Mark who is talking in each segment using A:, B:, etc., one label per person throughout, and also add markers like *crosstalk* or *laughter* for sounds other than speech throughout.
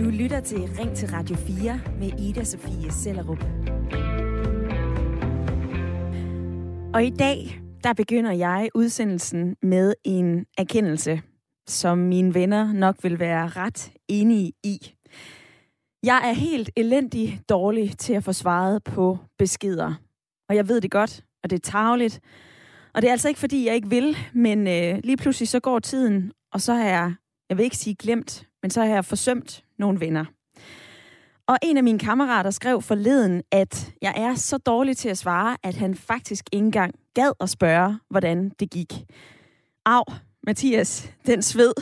A: Du lytter til Ring til Radio 4 med Ida Sofie Sellerup. Og i dag, der begynder jeg udsendelsen med en erkendelse, som mine venner nok vil være ret enige i. Jeg er helt elendig dårlig til at få svaret på beskeder. Og jeg ved det godt, og det er tageligt. Og det er altså ikke, fordi jeg ikke vil, men øh, lige pludselig så går tiden, og så har jeg, jeg vil ikke sige glemt, men så har jeg forsømt nogle venner. Og en af mine kammerater skrev forleden, at jeg er så dårlig til at svare, at han faktisk ikke engang gad at spørge, hvordan det gik. Au, Mathias, den sved.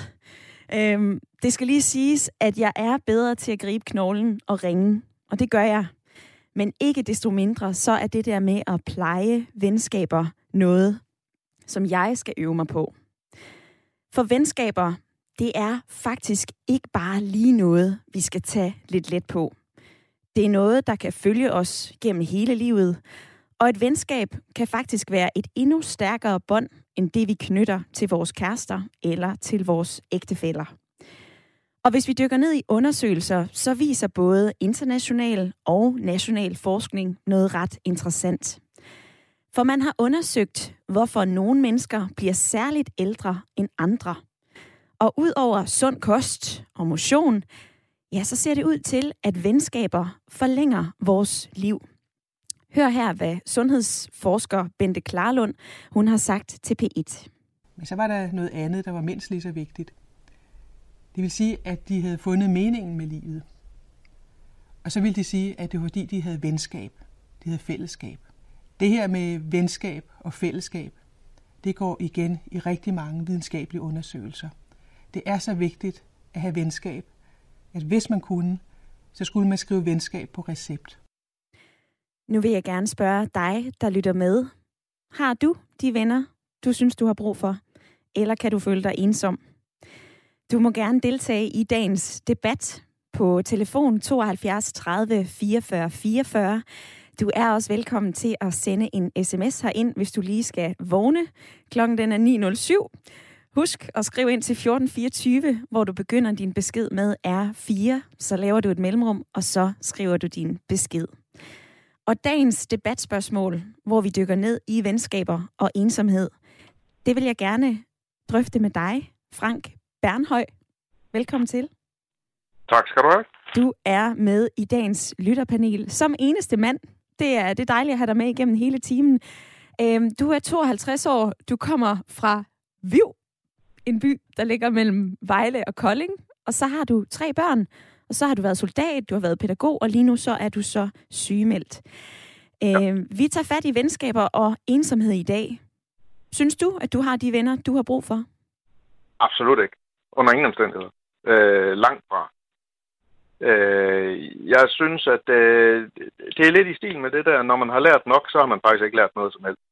A: Øhm, det skal lige siges, at jeg er bedre til at gribe knoglen og ringe, og det gør jeg. Men ikke desto mindre, så er det der med at pleje venskaber noget, som jeg skal øve mig på. For venskaber, det er faktisk ikke bare lige noget, vi skal tage lidt let på. Det er noget, der kan følge os gennem hele livet, og et venskab kan faktisk være et endnu stærkere bånd, end det vi knytter til vores kærester eller til vores ægtefæller. Og hvis vi dykker ned i undersøgelser, så viser både international og national forskning noget ret interessant. For man har undersøgt, hvorfor nogle mennesker bliver særligt ældre end andre. Og ud over sund kost og motion, ja, så ser det ud til, at venskaber forlænger vores liv. Hør her, hvad sundhedsforsker Bente Klarlund hun har sagt til P1.
B: Men så var der noget andet, der var mindst lige så vigtigt. Det vil sige, at de havde fundet meningen med livet. Og så ville de sige, at det var fordi, de havde venskab. De havde fællesskab. Det her med venskab og fællesskab, det går igen i rigtig mange videnskabelige undersøgelser. Det er så vigtigt at have venskab, at hvis man kunne, så skulle man skrive venskab på recept.
A: Nu vil jeg gerne spørge dig, der lytter med. Har du de venner, du synes, du har brug for? Eller kan du føle dig ensom? Du må gerne deltage i dagens debat på telefon 72 30 44 44. Du er også velkommen til at sende en sms herind, hvis du lige skal vågne. Klokken den er 9.07. Husk at skrive ind til 1424, hvor du begynder din besked med R4. Så laver du et mellemrum, og så skriver du din besked. Og dagens debatspørgsmål, hvor vi dykker ned i venskaber og ensomhed, det vil jeg gerne drøfte med dig, Frank Bernhøj. Velkommen til.
C: Tak skal du have.
A: Du er med i dagens lytterpanel som eneste mand. Det er, det er dejligt at have dig med igennem hele timen. Øhm, du er 52 år. Du kommer fra Viv, en by, der ligger mellem Vejle og Kolding. Og så har du tre børn, og så har du været soldat, du har været pædagog, og lige nu så er du så sygemeldt. Ja. Øhm, vi tager fat i venskaber og ensomhed i dag. Synes du, at du har de venner, du har brug for?
C: Absolut ikke. Under ingen omstændigheder. Øh, langt fra. Øh, jeg synes, at øh, det er lidt i stil med det der, når man har lært nok, så har man faktisk ikke lært noget som helst.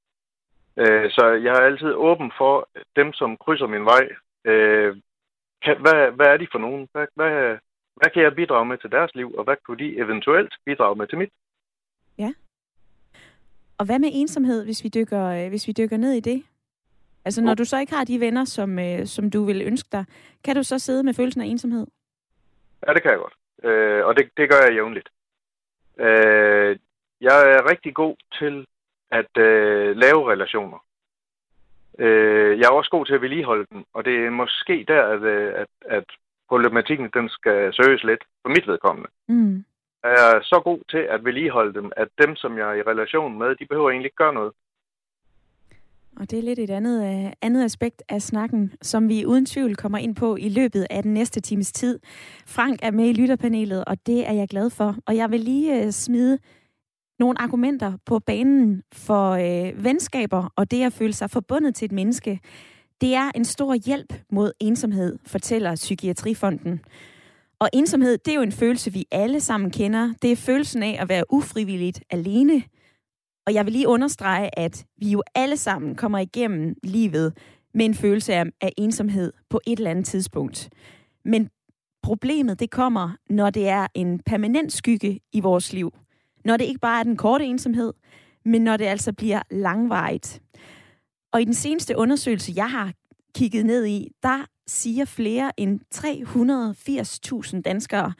C: Øh, så jeg er altid åben for dem, som krydser min vej. Øh, kan, hvad, hvad er de for nogen? Hvad, hvad, hvad kan jeg bidrage med til deres liv, og hvad kunne de eventuelt bidrage med til mit?
A: Ja. Og hvad med ensomhed, hvis vi dykker, øh, hvis vi dykker ned i det? Altså, når du så ikke har de venner, som, øh, som du vil ønske dig, kan du så sidde med følelsen af ensomhed?
C: Ja, det kan jeg godt. Øh, og det, det gør jeg jævnligt. Øh, jeg er rigtig god til at øh, lave relationer. Øh, jeg er også god til at vedligeholde dem, og det er måske der, at, øh, at, at problematikken den skal søges lidt for mit vedkommende.
A: Mm.
C: Jeg er så god til at vedligeholde dem, at dem, som jeg er i relation med, de behøver egentlig ikke gøre noget.
A: Og det er lidt et andet, uh, andet aspekt af snakken, som vi uden tvivl kommer ind på i løbet af den næste times tid. Frank er med i lytterpanelet, og det er jeg glad for. Og jeg vil lige uh, smide nogle argumenter på banen for øh, venskaber og det at føle sig forbundet til et menneske. Det er en stor hjælp mod ensomhed, fortæller Psykiatrifonden. Og ensomhed, det er jo en følelse, vi alle sammen kender. Det er følelsen af at være ufrivilligt alene – og jeg vil lige understrege, at vi jo alle sammen kommer igennem livet med en følelse af, af ensomhed på et eller andet tidspunkt. Men problemet det kommer, når det er en permanent skygge i vores liv. Når det ikke bare er den korte ensomhed, men når det altså bliver langvarigt. Og i den seneste undersøgelse, jeg har kigget ned i, der siger flere end 380.000 danskere,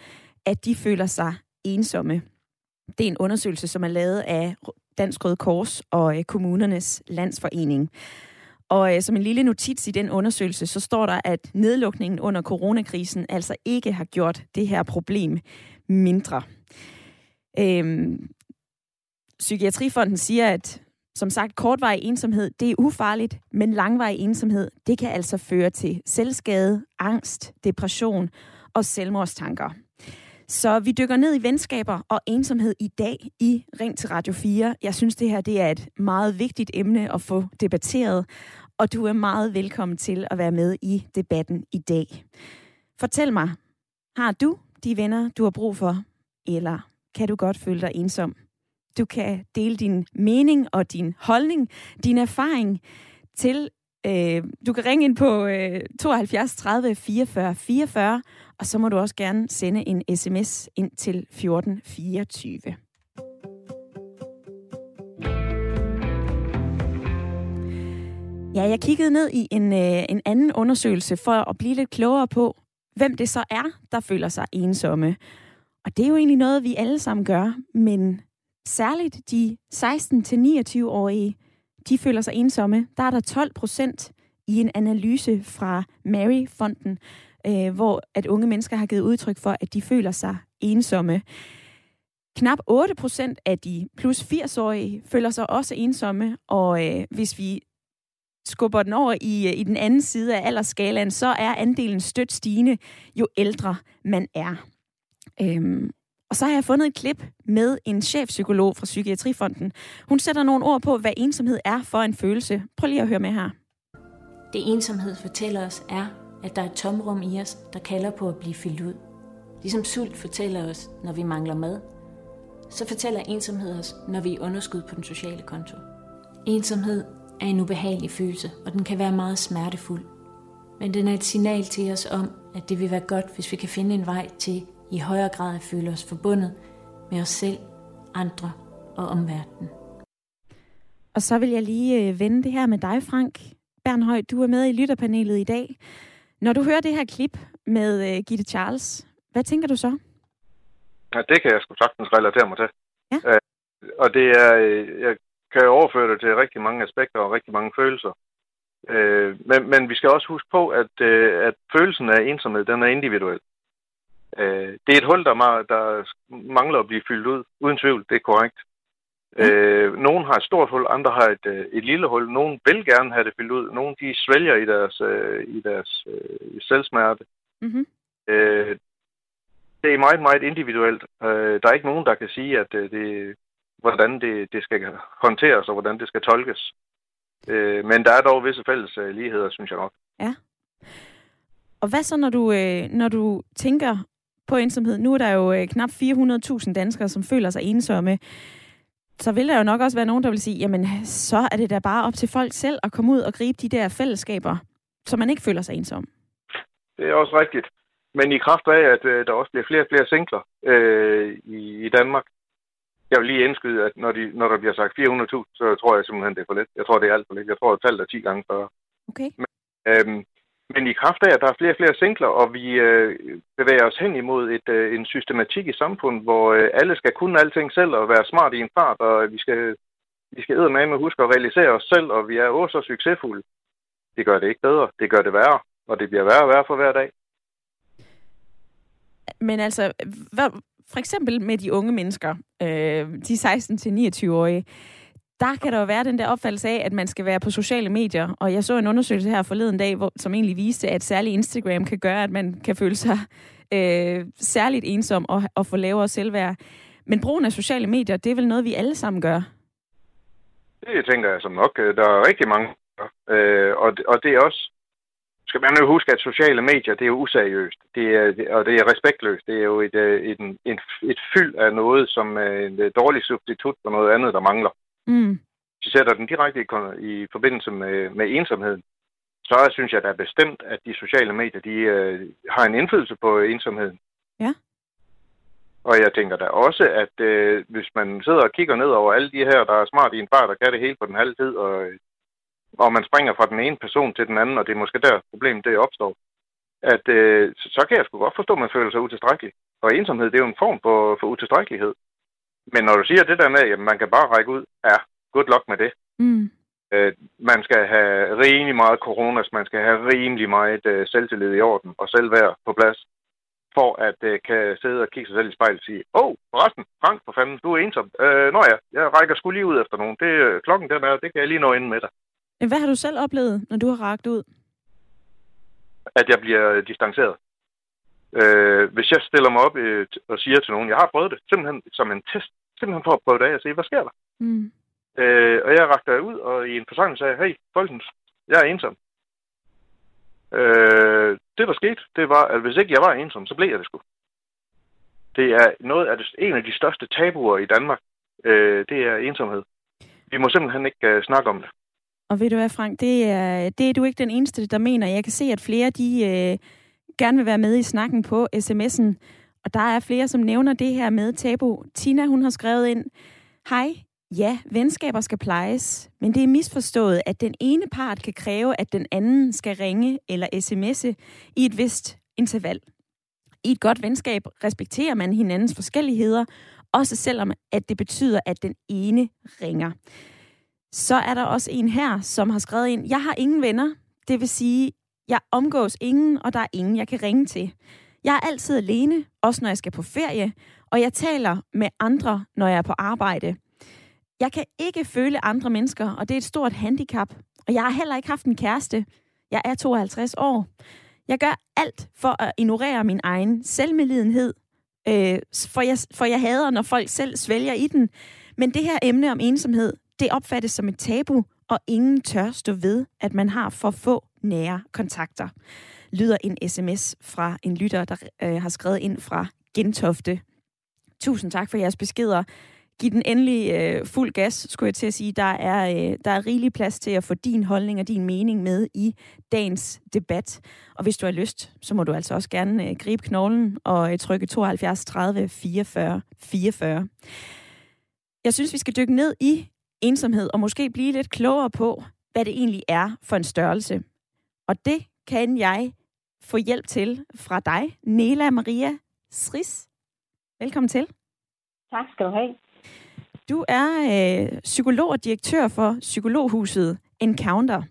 A: at de føler sig ensomme. Det er en undersøgelse, som er lavet af Dansk Røde Kors og øh, Kommunernes Landsforening. Og øh, som en lille notits i den undersøgelse, så står der, at nedlukningen under coronakrisen altså ikke har gjort det her problem mindre. Øhm, Psykiatrifonden siger, at som sagt, kortvarig ensomhed, det er ufarligt, men langvarig ensomhed, det kan altså føre til selvskade, angst, depression og selvmordstanker. Så vi dykker ned i venskaber og ensomhed i dag i Ring til Radio 4. Jeg synes, det her det er et meget vigtigt emne at få debatteret, og du er meget velkommen til at være med i debatten i dag. Fortæl mig, har du de venner, du har brug for, eller kan du godt føle dig ensom? Du kan dele din mening og din holdning, din erfaring til Øh, du kan ringe ind på øh, 72 30 44 44, og så må du også gerne sende en sms ind til 14 24. Ja, jeg kiggede ned i en, øh, en anden undersøgelse for at blive lidt klogere på, hvem det så er, der føler sig ensomme. Og det er jo egentlig noget, vi alle sammen gør, men særligt de 16-29-årige, de føler sig ensomme. Der er der 12 procent i en analyse fra Mary-fonden, øh, hvor at unge mennesker har givet udtryk for, at de føler sig ensomme. Knap 8 procent af de plus 80-årige føler sig også ensomme, og øh, hvis vi skubber den over i, øh, i den anden side af aldersskalaen, så er andelen stødt stigende, jo ældre man er. Øhm, og så har jeg fundet et klip med en chefpsykolog fra Psykiatrifonden. Hun sætter nogle ord på, hvad ensomhed er for en følelse. Prøv lige at høre med her.
D: Det ensomhed fortæller os er, at der er et tomrum i os, der kalder på at blive fyldt ud. Ligesom sult fortæller os, når vi mangler mad, så fortæller ensomhed os, når vi er underskud på den sociale konto. Ensomhed er en ubehagelig følelse, og den kan være meget smertefuld. Men den er et signal til os om, at det vil være godt, hvis vi kan finde en vej til i højere grad at føle os forbundet med os selv, andre og omverdenen.
A: Og så vil jeg lige øh, vende det her med dig, Frank. Bernhøj, du er med i lytterpanelet i dag. Når du hører det her klip med uh, Gitte Charles, hvad tænker du så?
C: Ja, det kan jeg sgu sagtens relatere mig til.
A: Ja.
C: Uh, og det er, jeg kan overføre det til rigtig mange aspekter og rigtig mange følelser. Uh, men, men vi skal også huske på, at, uh, at følelsen af ensomhed, den er individuel. Øh, det er et hul, der, der mangler at blive fyldt ud. Uden tvivl, det er korrekt. Mm. Øh, nogle har et stort hul, andre har et, øh, et lille hul. Nogle vil gerne have det fyldt ud. Nogle de svælger i deres, øh, i deres øh, selvsmerte. Mm-hmm. Øh, det er meget, meget individuelt. Øh, der er ikke nogen, der kan sige, at øh, det, hvordan det, det skal håndteres og hvordan det skal tolkes. Øh, men der er dog visse fælles øh, ligheder, synes jeg nok.
A: Ja. Og hvad så, når du, øh, når du tænker på ensomhed. Nu er der jo øh, knap 400.000 danskere, som føler sig ensomme. Så vil der jo nok også være nogen, der vil sige, jamen så er det da bare op til folk selv at komme ud og gribe de der fællesskaber, så man ikke føler sig ensom.
C: Det er også rigtigt. Men i kraft af, at øh, der også bliver flere og flere singler øh, i, i Danmark, jeg vil lige indskyde, at når, de, når der bliver sagt 400.000, så tror jeg simpelthen, det er for lidt. Jeg tror, det er alt for lidt. Jeg tror, at tallet er 10 gange før.
A: Okay.
C: Men, øhm, men i kraft af, at der er flere og flere singler, og vi øh, bevæger os hen imod et, øh, en systematik i samfundet, hvor øh, alle skal kunne alting selv og være smart i en fart, og vi skal, vi skal med med huske at realisere os selv, og vi er også så succesfulde. Det gør det ikke bedre, det gør det værre, og det bliver værre og værre for hver dag.
A: Men altså, hvad, for eksempel med de unge mennesker, øh, de 16-29-årige, der kan der jo være den der opfattelse af, at man skal være på sociale medier. Og jeg så en undersøgelse her forleden dag, hvor, som egentlig viste, at særlig Instagram kan gøre, at man kan føle sig øh, særligt ensom og, og få lavere selvværd. Men brugen af sociale medier, det er vel noget, vi alle sammen gør?
C: Det tænker jeg som nok. Øh, der er rigtig mange. Øh, og, og det er også, skal man jo huske, at sociale medier, det er jo useriøst, det er, og det er respektløst. Det er jo et, øh, et, et, et fyld af noget, som er en dårlig substitut for noget andet, der mangler. Mm. Vi sætter den direkte i, i forbindelse med, med ensomheden, så synes jeg da bestemt, at de sociale medier de, øh, har en indflydelse på ensomheden.
A: Ja.
C: Og jeg tænker da også, at øh, hvis man sidder og kigger ned over alle de her, der er smart i en bar, der kan det hele på den halve tid, og, og man springer fra den ene person til den anden, og det er måske der problemet det opstår, at øh, så, så kan jeg sgu godt forstå, at man føler sig utilstrækkelig. Og ensomhed, det er jo en form for, for utilstrækkelighed. Men når du siger det der med, at man kan bare række ud, ja, good luck med det.
A: Mm.
C: Øh, man skal have rimelig meget coronas, man skal have rimelig meget øh, selvtillid i orden og selvværd på plads, for at øh, kan sidde og kigge sig selv i spejlet og sige, åh, oh, forresten, Frank, for fanden, du er ensom. Øh, nå ja, jeg rækker sgu lige ud efter nogen. Det, øh, klokken den er, det kan jeg lige nå ind med dig.
A: Hvad har du selv oplevet, når du har rakt ud?
C: At jeg bliver distanceret. Øh, hvis jeg stiller mig op øh, og siger til nogen, jeg har prøvet det, simpelthen som en test, simpelthen for at prøve det af og se, hvad sker der?
A: Mm.
C: Øh, og jeg rakte ud, og i en forsamling sagde, hey, folkens, jeg er ensom. Øh, det, der skete, det var, at hvis ikke jeg var ensom, så blev jeg det sgu. Det er noget af det, en af de største tabuer i Danmark. Øh, det er ensomhed. Vi må simpelthen ikke uh, snakke om det.
A: Og ved du hvad, Frank, det er, det er du ikke den eneste, der mener. Jeg kan se, at flere de øh, gerne vil være med i snakken på sms'en. Og der er flere, som nævner det her med tabu. Tina, hun har skrevet ind, Hej, ja, venskaber skal plejes, men det er misforstået, at den ene part kan kræve, at den anden skal ringe eller sms'e i et vist interval. I et godt venskab respekterer man hinandens forskelligheder, også selvom at det betyder, at den ene ringer. Så er der også en her, som har skrevet ind, jeg har ingen venner, det vil sige, jeg omgås ingen, og der er ingen, jeg kan ringe til. Jeg er altid alene, også når jeg skal på ferie, og jeg taler med andre, når jeg er på arbejde. Jeg kan ikke føle andre mennesker, og det er et stort handicap. Og jeg har heller ikke haft en kæreste. Jeg er 52 år. Jeg gør alt for at ignorere min egen selvmedlidenhed, øh, for, jeg, for jeg hader, når folk selv svælger i den. Men det her emne om ensomhed, det opfattes som et tabu, og ingen tør stå ved, at man har for få nære kontakter. Lyder en sms fra en lytter, der øh, har skrevet ind fra Gentofte. Tusind tak for jeres beskeder. Giv den endelig øh, fuld gas, skulle jeg til at sige. Der er, øh, der er rigelig plads til at få din holdning og din mening med i dagens debat. Og hvis du har lyst, så må du altså også gerne øh, gribe knoglen og øh, trykke 72 30 44 44. Jeg synes, vi skal dykke ned i ensomhed og måske blive lidt klogere på, hvad det egentlig er for en størrelse. Og det kan jeg få hjælp til fra dig, Nela Maria Sris. Velkommen til.
E: Tak skal du have.
A: Du er øh, psykolog og direktør for Psykologhuset Encounter.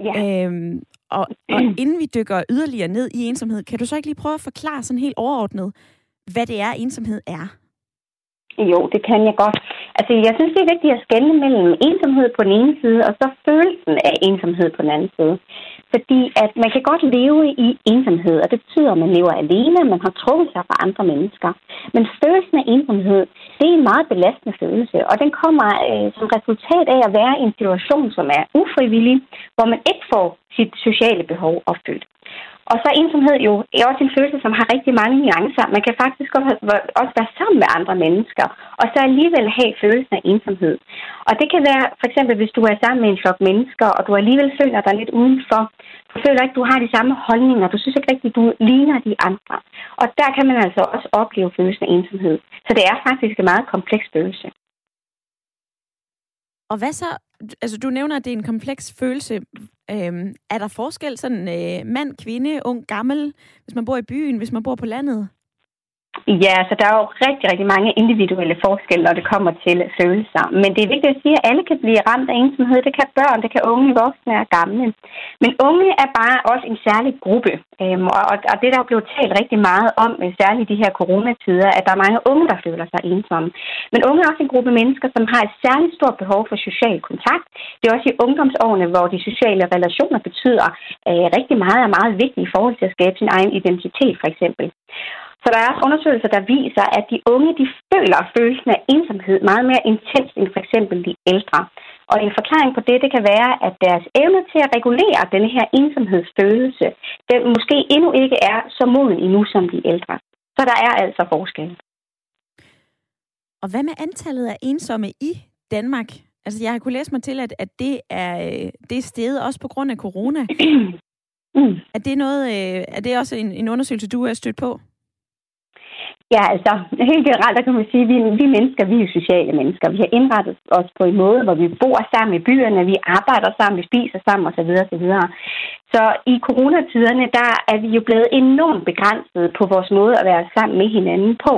E: Ja.
A: Øhm, og, og *clears throat* inden vi dykker yderligere ned i ensomhed, kan du så ikke lige prøve at forklare sådan helt overordnet, hvad det er, ensomhed er?
E: Jo, det kan jeg godt. Altså, jeg synes, det er vigtigt at skelne mellem ensomhed på den ene side, og så følelsen af ensomhed på den anden side. Fordi at man kan godt leve i ensomhed, og det betyder, at man lever alene, man har trukket sig fra andre mennesker. Men følelsen af ensomhed, det er en meget belastende følelse, og den kommer øh, som resultat af at være i en situation, som er ufrivillig, hvor man ikke får sit sociale behov opfyldt. Og så er ensomhed jo er også en følelse, som har rigtig mange nuancer. Man kan faktisk også være sammen med andre mennesker, og så alligevel have følelsen af ensomhed. Og det kan være, for eksempel, hvis du er sammen med en flok mennesker, og du alligevel føler dig lidt udenfor. Du føler ikke, du har de samme holdninger. Du synes ikke rigtigt, du ligner de andre. Og der kan man altså også opleve følelsen af ensomhed. Så det er faktisk en meget kompleks følelse.
A: Og hvad så? Altså, du nævner, at det er en kompleks følelse. Øhm, er der forskel sådan øh, mand, kvinde, ung, gammel, hvis man bor i byen, hvis man bor på landet?
E: Ja, så der er jo rigtig, rigtig mange individuelle forskelle, når det kommer til følelser. Men det er vigtigt at sige, at alle kan blive ramt af ensomhed. Det kan børn, det kan unge, voksne og gamle. Men unge er bare også en særlig gruppe. Øhm, og, og det der er blevet talt rigtig meget om, øh, særligt i de her coronatider, at der er mange unge, der føler sig ensomme. Men unge er også en gruppe mennesker, som har et særligt stort behov for social kontakt. Det er også i ungdomsårene, hvor de sociale relationer betyder øh, rigtig meget og meget vigtigt i forhold til at skabe sin egen identitet, for eksempel. Så der er også undersøgelser, der viser, at de unge de føler følelsen af ensomhed meget mere intens end for eksempel de ældre. Og en forklaring på det, det kan være, at deres evne til at regulere denne her ensomhedsfølelse, den måske endnu ikke er så moden endnu som de ældre. Så der er altså forskel.
A: Og hvad med antallet af ensomme i Danmark? Altså, jeg har kunnet læse mig til, at, at det er det er steget også på grund af corona. *clears throat* mm. Er det noget, øh, er det også en, en undersøgelse, du er stødt på?
E: Ja, altså helt generelt, der kan man sige, at vi, vi mennesker, vi er jo sociale mennesker. Vi har indrettet os på en måde, hvor vi bor sammen i byerne, vi arbejder sammen, vi spiser sammen osv. osv. Så i coronatiderne, der er vi jo blevet enormt begrænset på vores måde at være sammen med hinanden på.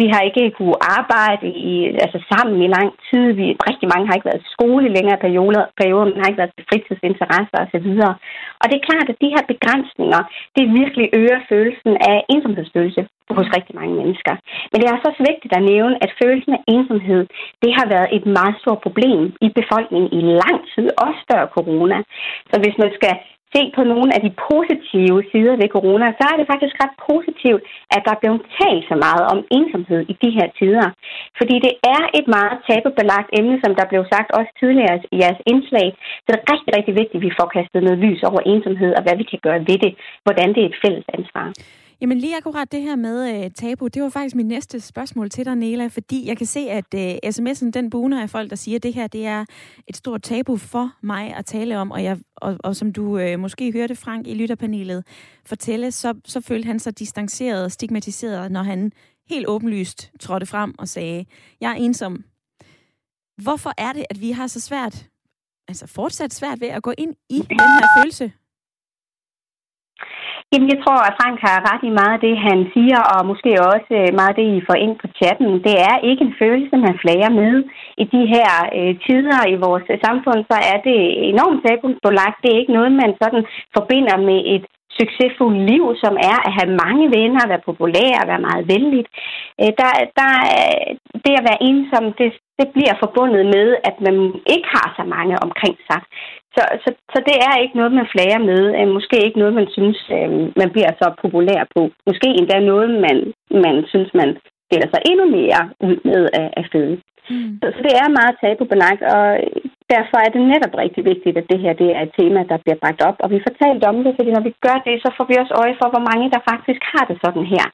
E: Vi har ikke kunne arbejde i, altså sammen i lang tid. Vi, rigtig mange har ikke været i skole i længere perioder, perioder man har ikke været til fritidsinteresser osv. Og det er klart, at de her begrænsninger, det virkelig øger følelsen af ensomhedsfølelse hos rigtig mange mennesker. Men det er også vigtigt at nævne, at følelsen af ensomhed, det har været et meget stort problem i befolkningen i lang tid, også før corona. Så hvis man skal se på nogle af de positive sider ved corona, så er det faktisk ret positivt, at der er blevet talt så meget om ensomhed i de her tider. Fordi det er et meget tabubelagt emne, som der blev sagt også tidligere i jeres indslag. Så det er rigtig, rigtig vigtigt, at vi får kastet noget lys over ensomhed og hvad vi kan gøre ved det. Hvordan det er et fælles ansvar.
A: Jamen lige akkurat det her med øh, tabu, det var faktisk min næste spørgsmål til dig, Nela, fordi jeg kan se, at øh, sms'en den buner af folk, der siger, at det her det er et stort tabu for mig at tale om, og, jeg, og, og som du øh, måske hørte Frank i lytterpanelet fortælle, så, så følte han sig distanceret og stigmatiseret, når han helt åbenlyst trådte frem og sagde, jeg er ensom. Hvorfor er det, at vi har så svært, altså fortsat svært ved at gå ind i den her følelse?
E: Jamen, jeg tror, at Frank har ret i meget af det, han siger, og måske også øh, meget af det, I får ind på chatten. Det er ikke en følelse, man flager med. I de her øh, tider i vores øh, samfund, så er det enormt tabubelagt. Det er ikke noget, man sådan forbinder med et succesfuldt liv, som er at have mange venner, være populær, være meget venligt. Øh, der, der, det at være ensom, det, det bliver forbundet med, at man ikke har så mange omkring sig. Så, så, så det er ikke noget, man flager med. Øh, måske ikke noget, man synes, øh, man bliver så populær på. Måske endda noget, man, man synes, man stiller sig endnu mere ud med at, at føle. Mm. Så, så det er meget tabubelagt, og derfor er det netop rigtig vigtigt, at det her det er et tema, der bliver bragt op. Og vi får talt om det, fordi når vi gør det, så får vi også øje for, hvor mange der faktisk har det sådan her.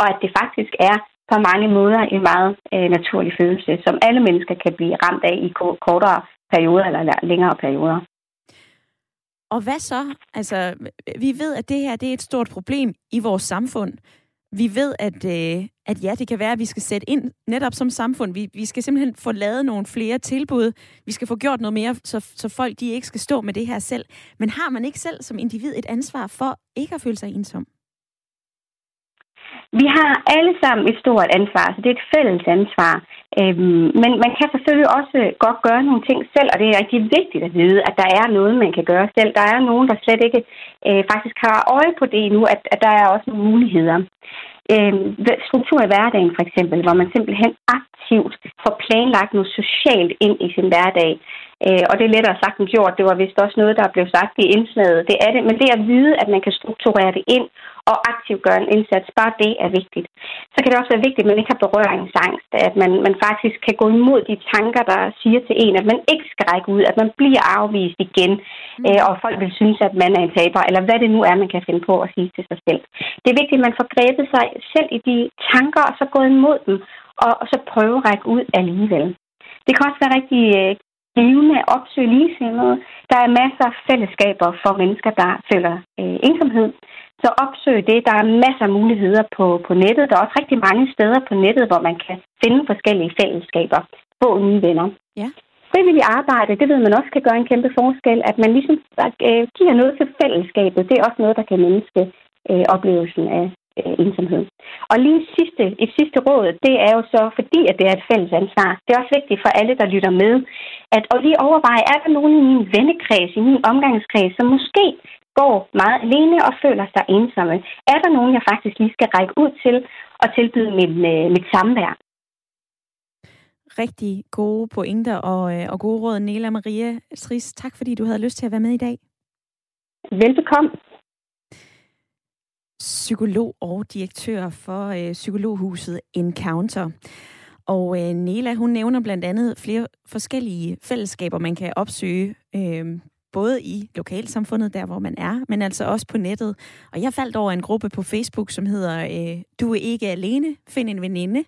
E: Og at det faktisk er på mange måder en meget øh, naturlig følelse, som alle mennesker kan blive ramt af i kortere perioder eller længere perioder.
A: Og hvad så? Altså, vi ved, at det her det er et stort problem i vores samfund. Vi ved, at, øh, at ja, det kan være, at vi skal sætte ind netop som samfund. Vi, vi skal simpelthen få lavet nogle flere tilbud. Vi skal få gjort noget mere, så, så folk de ikke skal stå med det her selv. Men har man ikke selv som individ et ansvar for ikke at føle sig ensom?
E: Vi har alle sammen et stort ansvar, så det er et fælles ansvar. Øhm, men man kan selvfølgelig også godt gøre nogle ting selv, og det er rigtig vigtigt at vide, at der er noget, man kan gøre selv. Der er nogen, der slet ikke øh, faktisk har øje på det endnu, at, at der er også nogle muligheder. Øhm, struktur i hverdagen for eksempel, hvor man simpelthen aktivt får planlagt noget socialt ind i sin hverdag. Øh, og det er lettere sagt end gjort. Det var vist også noget, der blev sagt i indslaget. Det er det. Men det at vide, at man kan strukturere det ind og aktivt gøre en indsats, bare det er vigtigt. Så kan det også være vigtigt, at man ikke har berøringsangst. At man, man faktisk kan gå imod de tanker, der siger til en, at man ikke skal række ud, at man bliver afvist igen, mm. øh, og folk vil synes, at man er en taber, eller hvad det nu er, man kan finde på at sige til sig selv. Det er vigtigt, at man får grebet sig selv i de tanker, og så gå imod dem, og, og så prøve at række ud alligevel. Det kan også være rigtig at opsøge ligesindede. Der er masser af fællesskaber for mennesker, der føler øh, ensomhed. Så opsøg det. Der er masser af muligheder på, på nettet. Der er også rigtig mange steder på nettet, hvor man kan finde forskellige fællesskaber. Få nye venner. Ja. Frivillig arbejde, det ved man også kan gøre en kæmpe forskel. At man ligesom øh, giver noget til fællesskabet, det er også noget, der kan mindske øh, oplevelsen af, øh, ensomhed. Og lige sidste, et sidste råd, det er jo så, fordi at det er et fælles ansvar, det er også vigtigt for alle, der lytter med, at og lige overveje, er der nogen i min vennekreds, i min omgangskreds, som måske går meget alene og føler sig ensomme? Er der nogen, jeg faktisk lige skal række ud til og tilbyde mit, øh, mit samvær?
A: Rigtig gode pointer og, øh, og gode råd, Nela Maria Stris. Tak fordi du havde lyst til at være med i dag.
E: Velbekomme
A: psykolog og direktør for øh, psykologhuset Encounter. Og øh, Nela, hun nævner blandt andet flere forskellige fællesskaber, man kan opsøge, øh, både i lokalsamfundet, der hvor man er, men altså også på nettet. Og jeg faldt over en gruppe på Facebook, som hedder øh, Du er ikke alene, find en veninde.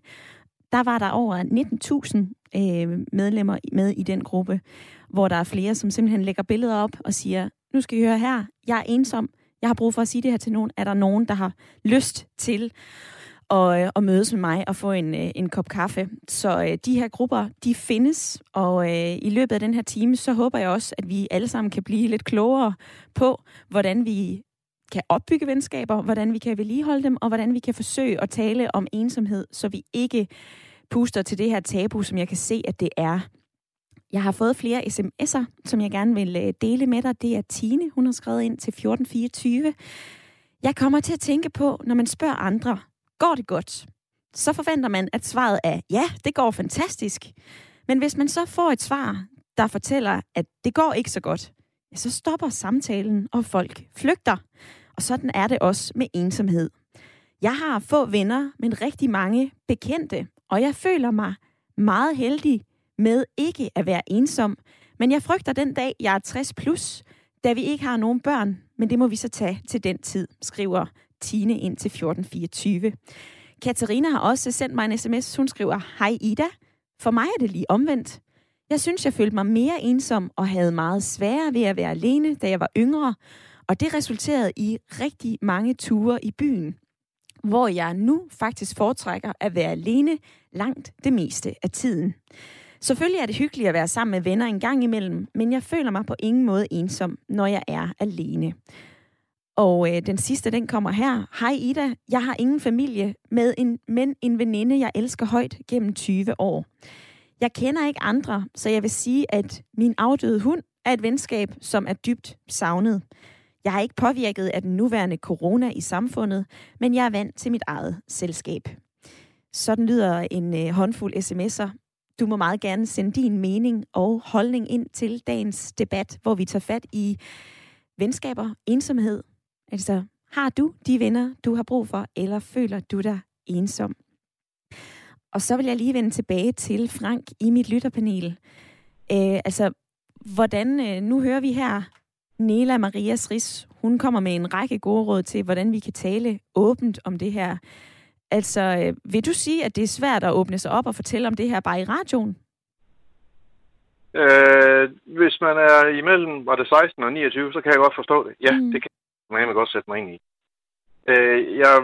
A: Der var der over 19.000 øh, medlemmer med i den gruppe, hvor der er flere, som simpelthen lægger billeder op og siger, nu skal I høre her, jeg er ensom, jeg har brug for at sige det her til nogen. Er der nogen, der har lyst til at, øh, at og mødes med mig og få en, øh, en kop kaffe. Så øh, de her grupper, de findes, og i løbet af den her time, så håber jeg også, at vi alle sammen kan blive lidt klogere på, hvordan vi kan opbygge venskaber, hvordan vi kan vedligeholde dem, og hvordan vi kan forsøge at tale om ensomhed, så vi ikke puster til det her tabu, som jeg kan se, at det er. Jeg har fået flere sms'er, som jeg gerne vil øh, dele med dig. Det er Tine, hun har skrevet ind til 1424. Jeg kommer til at tænke på, når man spørger andre, går det godt? Så forventer man, at svaret er, ja, det går fantastisk. Men hvis man så får et svar, der fortæller, at det går ikke så godt, ja, så stopper samtalen, og folk flygter. Og sådan er det også med ensomhed. Jeg har få venner, men rigtig mange bekendte, og jeg føler mig meget heldig med ikke at være ensom. Men jeg frygter den dag, jeg er 60 plus, da vi ikke har nogen børn, men det må vi så tage til den tid, skriver Tine ind til 1424. Katarina har også sendt mig en sms. Hun skriver, Hej Ida, for mig er det lige omvendt. Jeg synes, jeg følte mig mere ensom og havde meget sværere ved at være alene, da jeg var yngre, og det resulterede i rigtig mange ture i byen, hvor jeg nu faktisk foretrækker at være alene langt det meste af tiden. Selvfølgelig er det hyggeligt at være sammen med venner en gang imellem, men jeg føler mig på ingen måde ensom, når jeg er alene. Og øh, den sidste, den kommer her. Hej Ida, jeg har ingen familie, med en, men en veninde, jeg elsker højt gennem 20 år. Jeg kender ikke andre, så jeg vil sige, at min afdøde hund er et venskab, som er dybt savnet. Jeg har ikke påvirket af den nuværende corona i samfundet, men jeg er vant til mit eget selskab. Sådan lyder en øh, håndfuld sms'er. Du må meget gerne sende din mening og holdning ind til dagens debat, hvor vi tager fat i venskaber, ensomhed. Altså, har du de venner, du har brug for, eller føler du dig ensom? Og så vil jeg lige vende tilbage til Frank i mit lytterpanel. Øh, altså, hvordan, øh, nu hører vi her Nela Maria Ris, hun kommer med en række gode råd til, hvordan vi kan tale åbent om det her. Altså, øh, vil du sige, at det er svært at åbne sig op og fortælle om det her bare i radioen?
C: Øh, hvis man er imellem, var det 16 og 29, så kan jeg godt forstå det. Ja, mm. det kan man godt sætte mig ind i. Øh, jeg,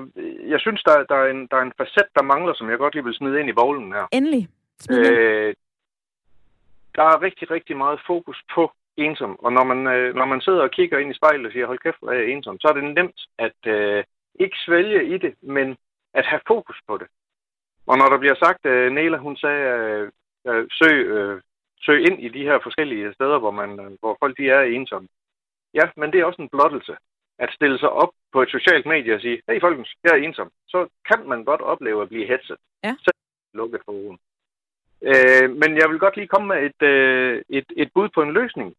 C: jeg synes, der, der, er en, der er en facet, der mangler, som jeg godt lige vil smide ind i bowlen her.
A: Endelig.
C: Øh, der er rigtig, rigtig meget fokus på ensom. Og når man, øh, når man sidder og kigger ind i spejlet og siger, hold kæft, hvor er jeg ensom, så er det nemt at øh, ikke svælge i det, men at have fokus på det. Og når der bliver sagt, øh, Nela, hun sagde, øh, øh, søg, øh, søg ind i de her forskellige steder, hvor, man, øh, hvor folk de er ensomme. Ja, men det er også en blottelse. At stille sig op på et socialt medie og sige, hey folkens, jeg er ensom. Så kan man godt opleve at blive hetset.
A: Ja.
C: Så lukket for ugen. Øh, men jeg vil godt lige komme med et, øh, et, et bud på en løsning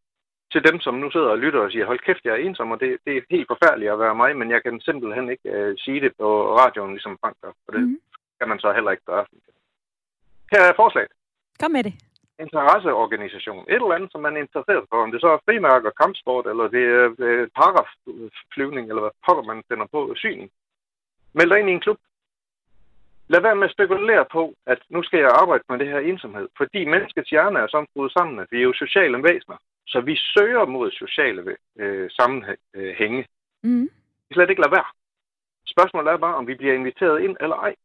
C: til dem, som nu sidder og lytter og siger, hold kæft, jeg er ensom, og det, det er helt forfærdeligt at være mig, men jeg kan simpelthen ikke øh, sige det på radioen, ligesom Frank gør, og det mm. kan man så heller ikke gøre. Her er forslaget.
A: Kom med det.
C: Interesseorganisation. Et eller andet, som man er interesseret for. Om det så er frimærker, kampsport, eller det er øh, paragraflyvning, eller hvad pokker man finder på, syning. Meld dig ind i en klub. Lad være med at spekulere på, at nu skal jeg arbejde med det her ensomhed. Fordi menneskets hjerne er sådan brudt sammen, at vi er jo sociale væsener. Så vi søger mod sociale øh, sammenhænge. Mm. Vi slet ikke lade være. Spørgsmålet er bare, om vi bliver inviteret ind eller ej.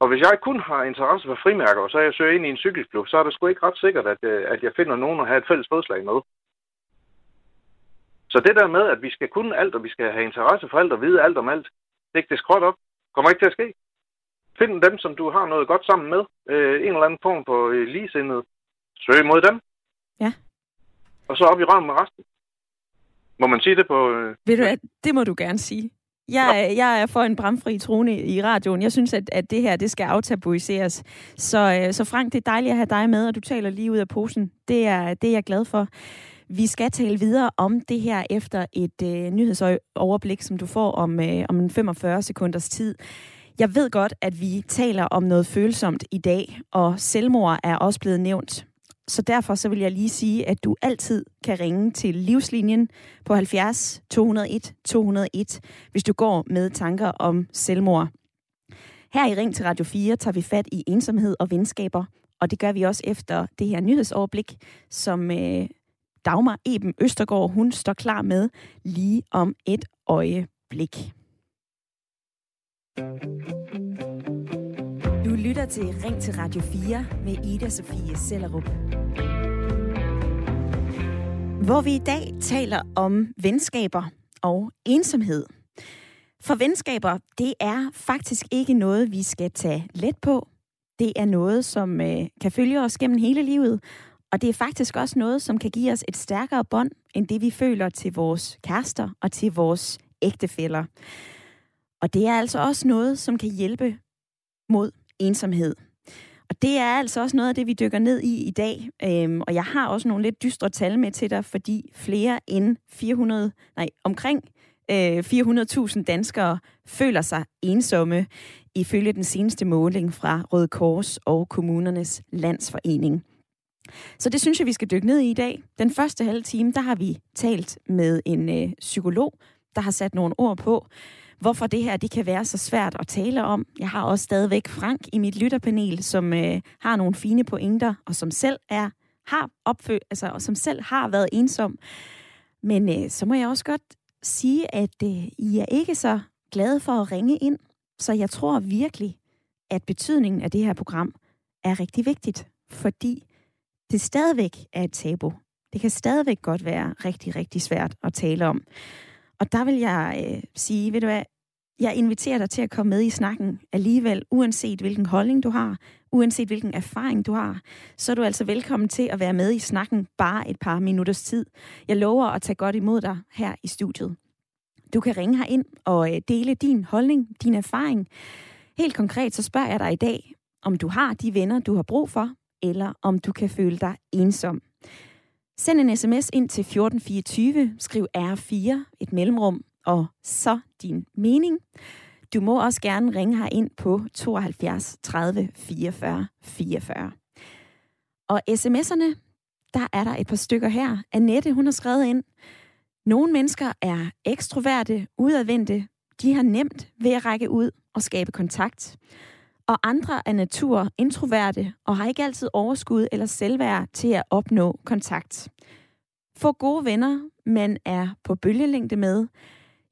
C: Og hvis jeg kun har interesse for frimærker, og så jeg søger ind i en cykelklub, så er det sgu ikke ret sikkert, at, øh, at jeg finder nogen at have et fælles fodslag med. Så det der med, at vi skal kunne alt, og vi skal have interesse for alt og vide alt om alt, det ikke det skråt op. Kommer ikke til at ske. Find dem, som du har noget godt sammen med. Øh, en eller anden form på øh, ligesindet. Søg mod dem.
A: Ja
C: og så op i røven med resten. Må man sige det på... Øh...
A: Ved du at det må du gerne sige. Jeg, jeg er for en bramfri trone i radioen. Jeg synes, at, at det her det skal aftabuiseres. Så, øh, så Frank, det er dejligt at have dig med, og du taler lige ud af posen. Det er, det er jeg glad for. Vi skal tale videre om det her efter et øh, nyhedsoverblik, som du får om, øh, om en 45 sekunders tid. Jeg ved godt, at vi taler om noget følsomt i dag, og selvmord er også blevet nævnt. Så derfor så vil jeg lige sige, at du altid kan ringe til livslinjen på 70 201 201, hvis du går med tanker om selvmord. Her i Ring til Radio 4 tager vi fat i ensomhed og venskaber, og det gør vi også efter det her nyhedsoverblik, som øh, Dagmar Eben Østergaard, hun står klar med lige om et øjeblik. thank you du lytter til Ring til Radio 4 med Ida Sofie Sellerup. Hvor vi i dag taler om venskaber og ensomhed. For venskaber, det er faktisk ikke noget, vi skal tage let på. Det er noget, som øh, kan følge os gennem hele livet, og det er faktisk også noget, som kan give os et stærkere bånd, end det vi føler til vores kærester og til vores ægtefæller. Og det er altså også noget, som kan hjælpe mod ensomhed. Og det er altså også noget af det, vi dykker ned i i dag. Øhm, og jeg har også nogle lidt dystre tal med til dig, fordi flere end 400, nej, omkring øh, 400.000 danskere føler sig ensomme, ifølge den seneste måling fra Røde Kors og Kommunernes Landsforening. Så det synes jeg, vi skal dykke ned i i dag. Den første halve time, der har vi talt med en øh, psykolog, der har sat nogle ord på, hvorfor det her det kan være så svært at tale om. Jeg har også stadigvæk Frank i mit lytterpanel, som øh, har nogle fine pointer, og som selv er har opfø, altså, og som selv har været ensom. Men øh, så må jeg også godt sige, at øh, I er ikke så glade for at ringe ind, så jeg tror virkelig, at betydningen af det her program er rigtig vigtigt, fordi det stadigvæk er et tabu. Det kan stadigvæk godt være rigtig, rigtig svært at tale om. Og der vil jeg øh, sige, ved du hvad, jeg inviterer dig til at komme med i snakken alligevel, uanset hvilken holdning du har, uanset hvilken erfaring du har, så er du altså velkommen til at være med i snakken bare et par minutters tid. Jeg lover at tage godt imod dig her i studiet. Du kan ringe her ind og øh, dele din holdning, din erfaring. Helt konkret så spørger jeg dig i dag, om du har de venner, du har brug for, eller om du kan føle dig ensom. Send en sms ind til 1424, skriv R4, et mellemrum, og så din mening. Du må også gerne ringe her ind på 72 30 44 44. Og sms'erne, der er der et par stykker her. Annette, hun har skrevet ind. Nogle mennesker er ekstroverte, udadvendte. De har nemt ved at række ud og skabe kontakt. Og andre er natur introverte og har ikke altid overskud eller selvværd til at opnå kontakt. Få gode venner, man er på bølgelængde med,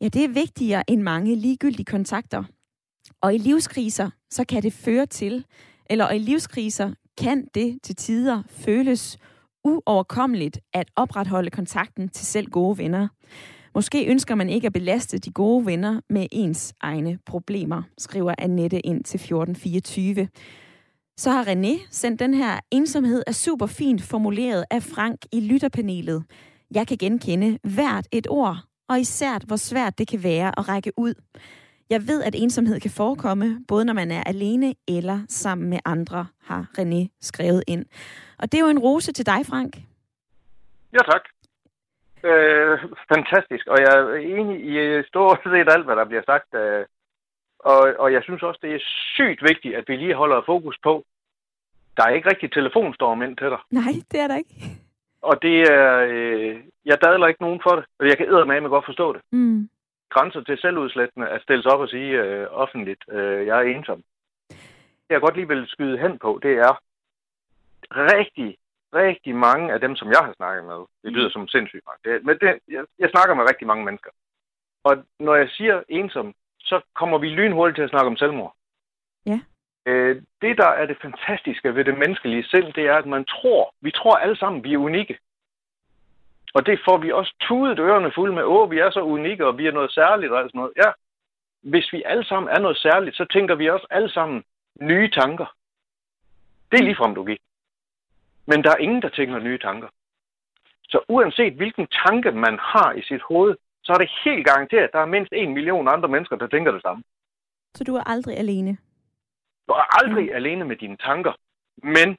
A: ja, det er vigtigere end mange ligegyldige kontakter. Og i livskriser, så kan det føre til, eller i livskriser kan det til tider føles uoverkommeligt at opretholde kontakten til selv gode venner. Måske ønsker man ikke at belaste de gode venner med ens egne problemer, skriver Annette ind til 1424. Så har René sendt den her ensomhed er super fint formuleret af Frank i lytterpanelet. Jeg kan genkende hvert et ord, og især hvor svært det kan være at række ud. Jeg ved, at ensomhed kan forekomme, både når man er alene eller sammen med andre, har René skrevet ind. Og det er jo en rose til dig, Frank.
C: Ja, tak. Øh, fantastisk, og jeg er enig i stort set alt, hvad der bliver sagt. Øh, og, og jeg synes også, det er sygt vigtigt, at vi lige holder fokus på, der er ikke rigtig telefonstorm ind til dig.
A: Nej, det er der ikke.
C: Og det er, øh, jeg dadler ikke nogen for det, og jeg kan med godt forstå det.
A: Mm.
C: Grænser til selvudslættende at stille sig op og sige øh, offentligt, øh, jeg er ensom. Det jeg godt lige vil skyde hen på, det er rigtig, rigtig mange af dem, som jeg har snakket med. Det lyder som sindssygt mange. Det, men det, jeg, jeg snakker med rigtig mange mennesker. Og når jeg siger ensom, så kommer vi lynhurtigt til at snakke om selvmord.
A: Ja.
C: Øh, det, der er det fantastiske ved det menneskelige sind, det er, at man tror, vi tror alle sammen, vi er unikke. Og det får vi også tudet ørerne fulde med, åh, vi er så unikke, og vi er noget særligt og sådan noget. Ja, hvis vi alle sammen er noget særligt, så tænker vi også alle sammen nye tanker. Det er ligefrem logik. Men der er ingen, der tænker nye tanker. Så uanset hvilken tanke man har i sit hoved, så er det helt garanteret, at der er mindst en million andre mennesker, der tænker det samme.
A: Så du er aldrig alene?
C: Du er aldrig mm. alene med dine tanker. Men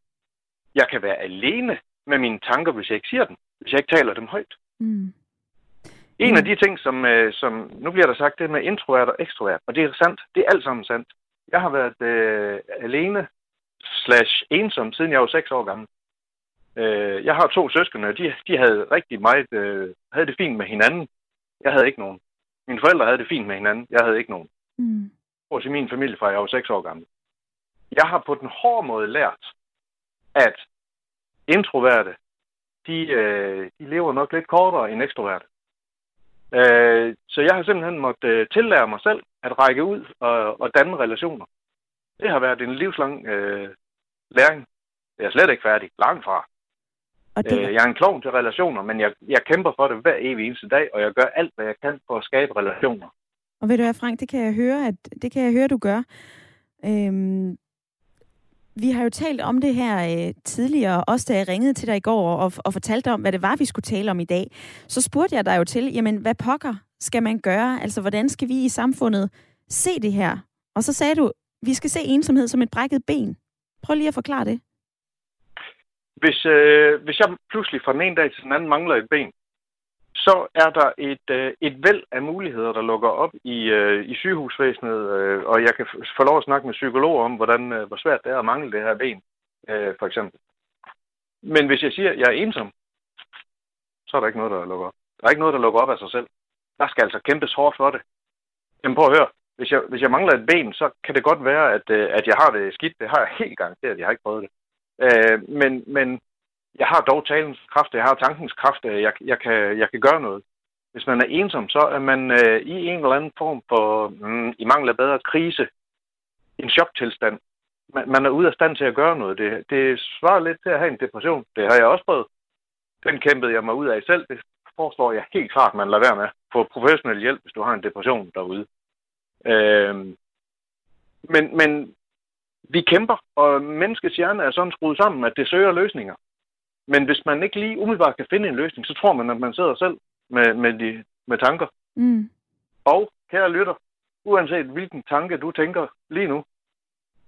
C: jeg kan være alene med mine tanker, hvis jeg ikke siger dem. Hvis jeg ikke taler dem højt.
A: Mm.
C: En mm. af de ting, som, øh, som nu bliver der sagt, det med introvert og ekstrovert, og det er sandt. Det er alt sammen sandt. Jeg har været øh, alene slash ensom, siden jeg var 6 år gammel. Øh, jeg har to søskende, og de, de havde rigtig meget, øh, havde det fint med hinanden. Jeg havde ikke nogen. Mine forældre havde det fint med hinanden. Jeg havde ikke nogen.
A: Mm.
C: Hos i min familie fra jeg var 6 år gammel. Jeg har på den hårde måde lært, at introverte, de, øh, de lever nok lidt kortere end ekstroverte. Øh, så jeg har simpelthen måttet øh, tillære mig selv at række ud og, og danne relationer. Det har været en livslang øh, læring. Jeg er slet ikke færdig. Langt fra. Og det... øh, jeg er en klovn til relationer, men jeg, jeg kæmper for det hver evig eneste dag, og jeg gør alt, hvad jeg kan for at skabe relationer.
A: Og ved du hvad, Frank, det kan jeg høre, at det kan jeg høre, du gør. Øhm, vi har jo talt om det her øh, tidligere, også da jeg ringede til dig i går og, og fortalte om, hvad det var, vi skulle tale om i dag. Så spurgte jeg dig jo til, jamen hvad pokker skal man gøre? Altså hvordan skal vi i samfundet se det her? Og så sagde du, vi skal se ensomhed som et brækket ben. Prøv lige at forklare det.
C: Hvis, øh, hvis jeg pludselig fra den ene dag til den anden mangler et ben, så er der et, øh, et væld af muligheder, der lukker op i, øh, i sygehusvæsenet, øh, og jeg kan få lov at snakke med psykologer om, hvordan, øh, hvor svært det er at mangle det her ben, øh, for eksempel. Men hvis jeg siger, at jeg er ensom, så er der ikke noget, der lukker op. Der er ikke noget, der lukker op af sig selv. Der skal altså kæmpes hårdt for det. Jamen prøv at høre. Hvis jeg, hvis jeg mangler et ben, så kan det godt være, at, øh, at jeg har det skidt. Det har jeg helt garanteret. Jeg har ikke prøvet det. Øh, men, men jeg har dog talens kraft, jeg har tankens kraft, øh, jeg, jeg, kan, jeg kan gøre noget. Hvis man er ensom, så er man øh, i en eller anden form for, mm, i mangel af bedre, krise, en choktilstand. Man, man er ude af stand til at gøre noget. Det, det svarer lidt til at have en depression. Det har jeg også prøvet. Den kæmpede jeg mig ud af selv. Det foreslår jeg helt klart, man lader være med. Få professionel hjælp, hvis du har en depression derude. Øh, men, men vi kæmper, og menneskets hjerne er sådan skruet sammen, at det søger løsninger. Men hvis man ikke lige umiddelbart kan finde en løsning, så tror man, at man sidder selv med, med, de, med tanker. Mm. Og kære lytter, uanset hvilken tanke du tænker lige nu,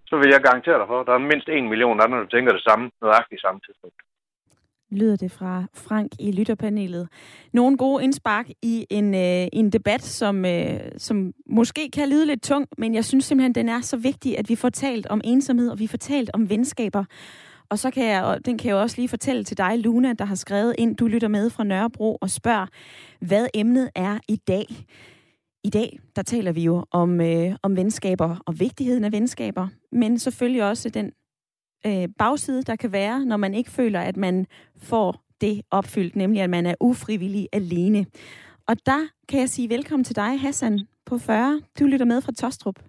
C: så vil jeg garantere dig for, at der er mindst en million andre, der tænker det samme, nøjagtigt samme tidspunkt
A: lyder det fra Frank i lytterpanelet. Nogle gode indspark i en, øh, en debat, som, øh, som måske kan lyde lidt tung, men jeg synes simpelthen, den er så vigtig, at vi får talt om ensomhed, og vi får talt om venskaber. Og så kan jeg, og den kan jeg jo også lige fortælle til dig, Luna, der har skrevet ind, du lytter med fra Nørrebro og spørger, hvad emnet er i dag. I dag, der taler vi jo om, øh, om venskaber og vigtigheden af venskaber, men selvfølgelig også den øh, bagside, der kan være, når man ikke føler, at man får det opfyldt, nemlig at man er ufrivillig alene. Og der kan jeg sige velkommen til dig, Hassan på 40. Du lytter med fra Tostrup.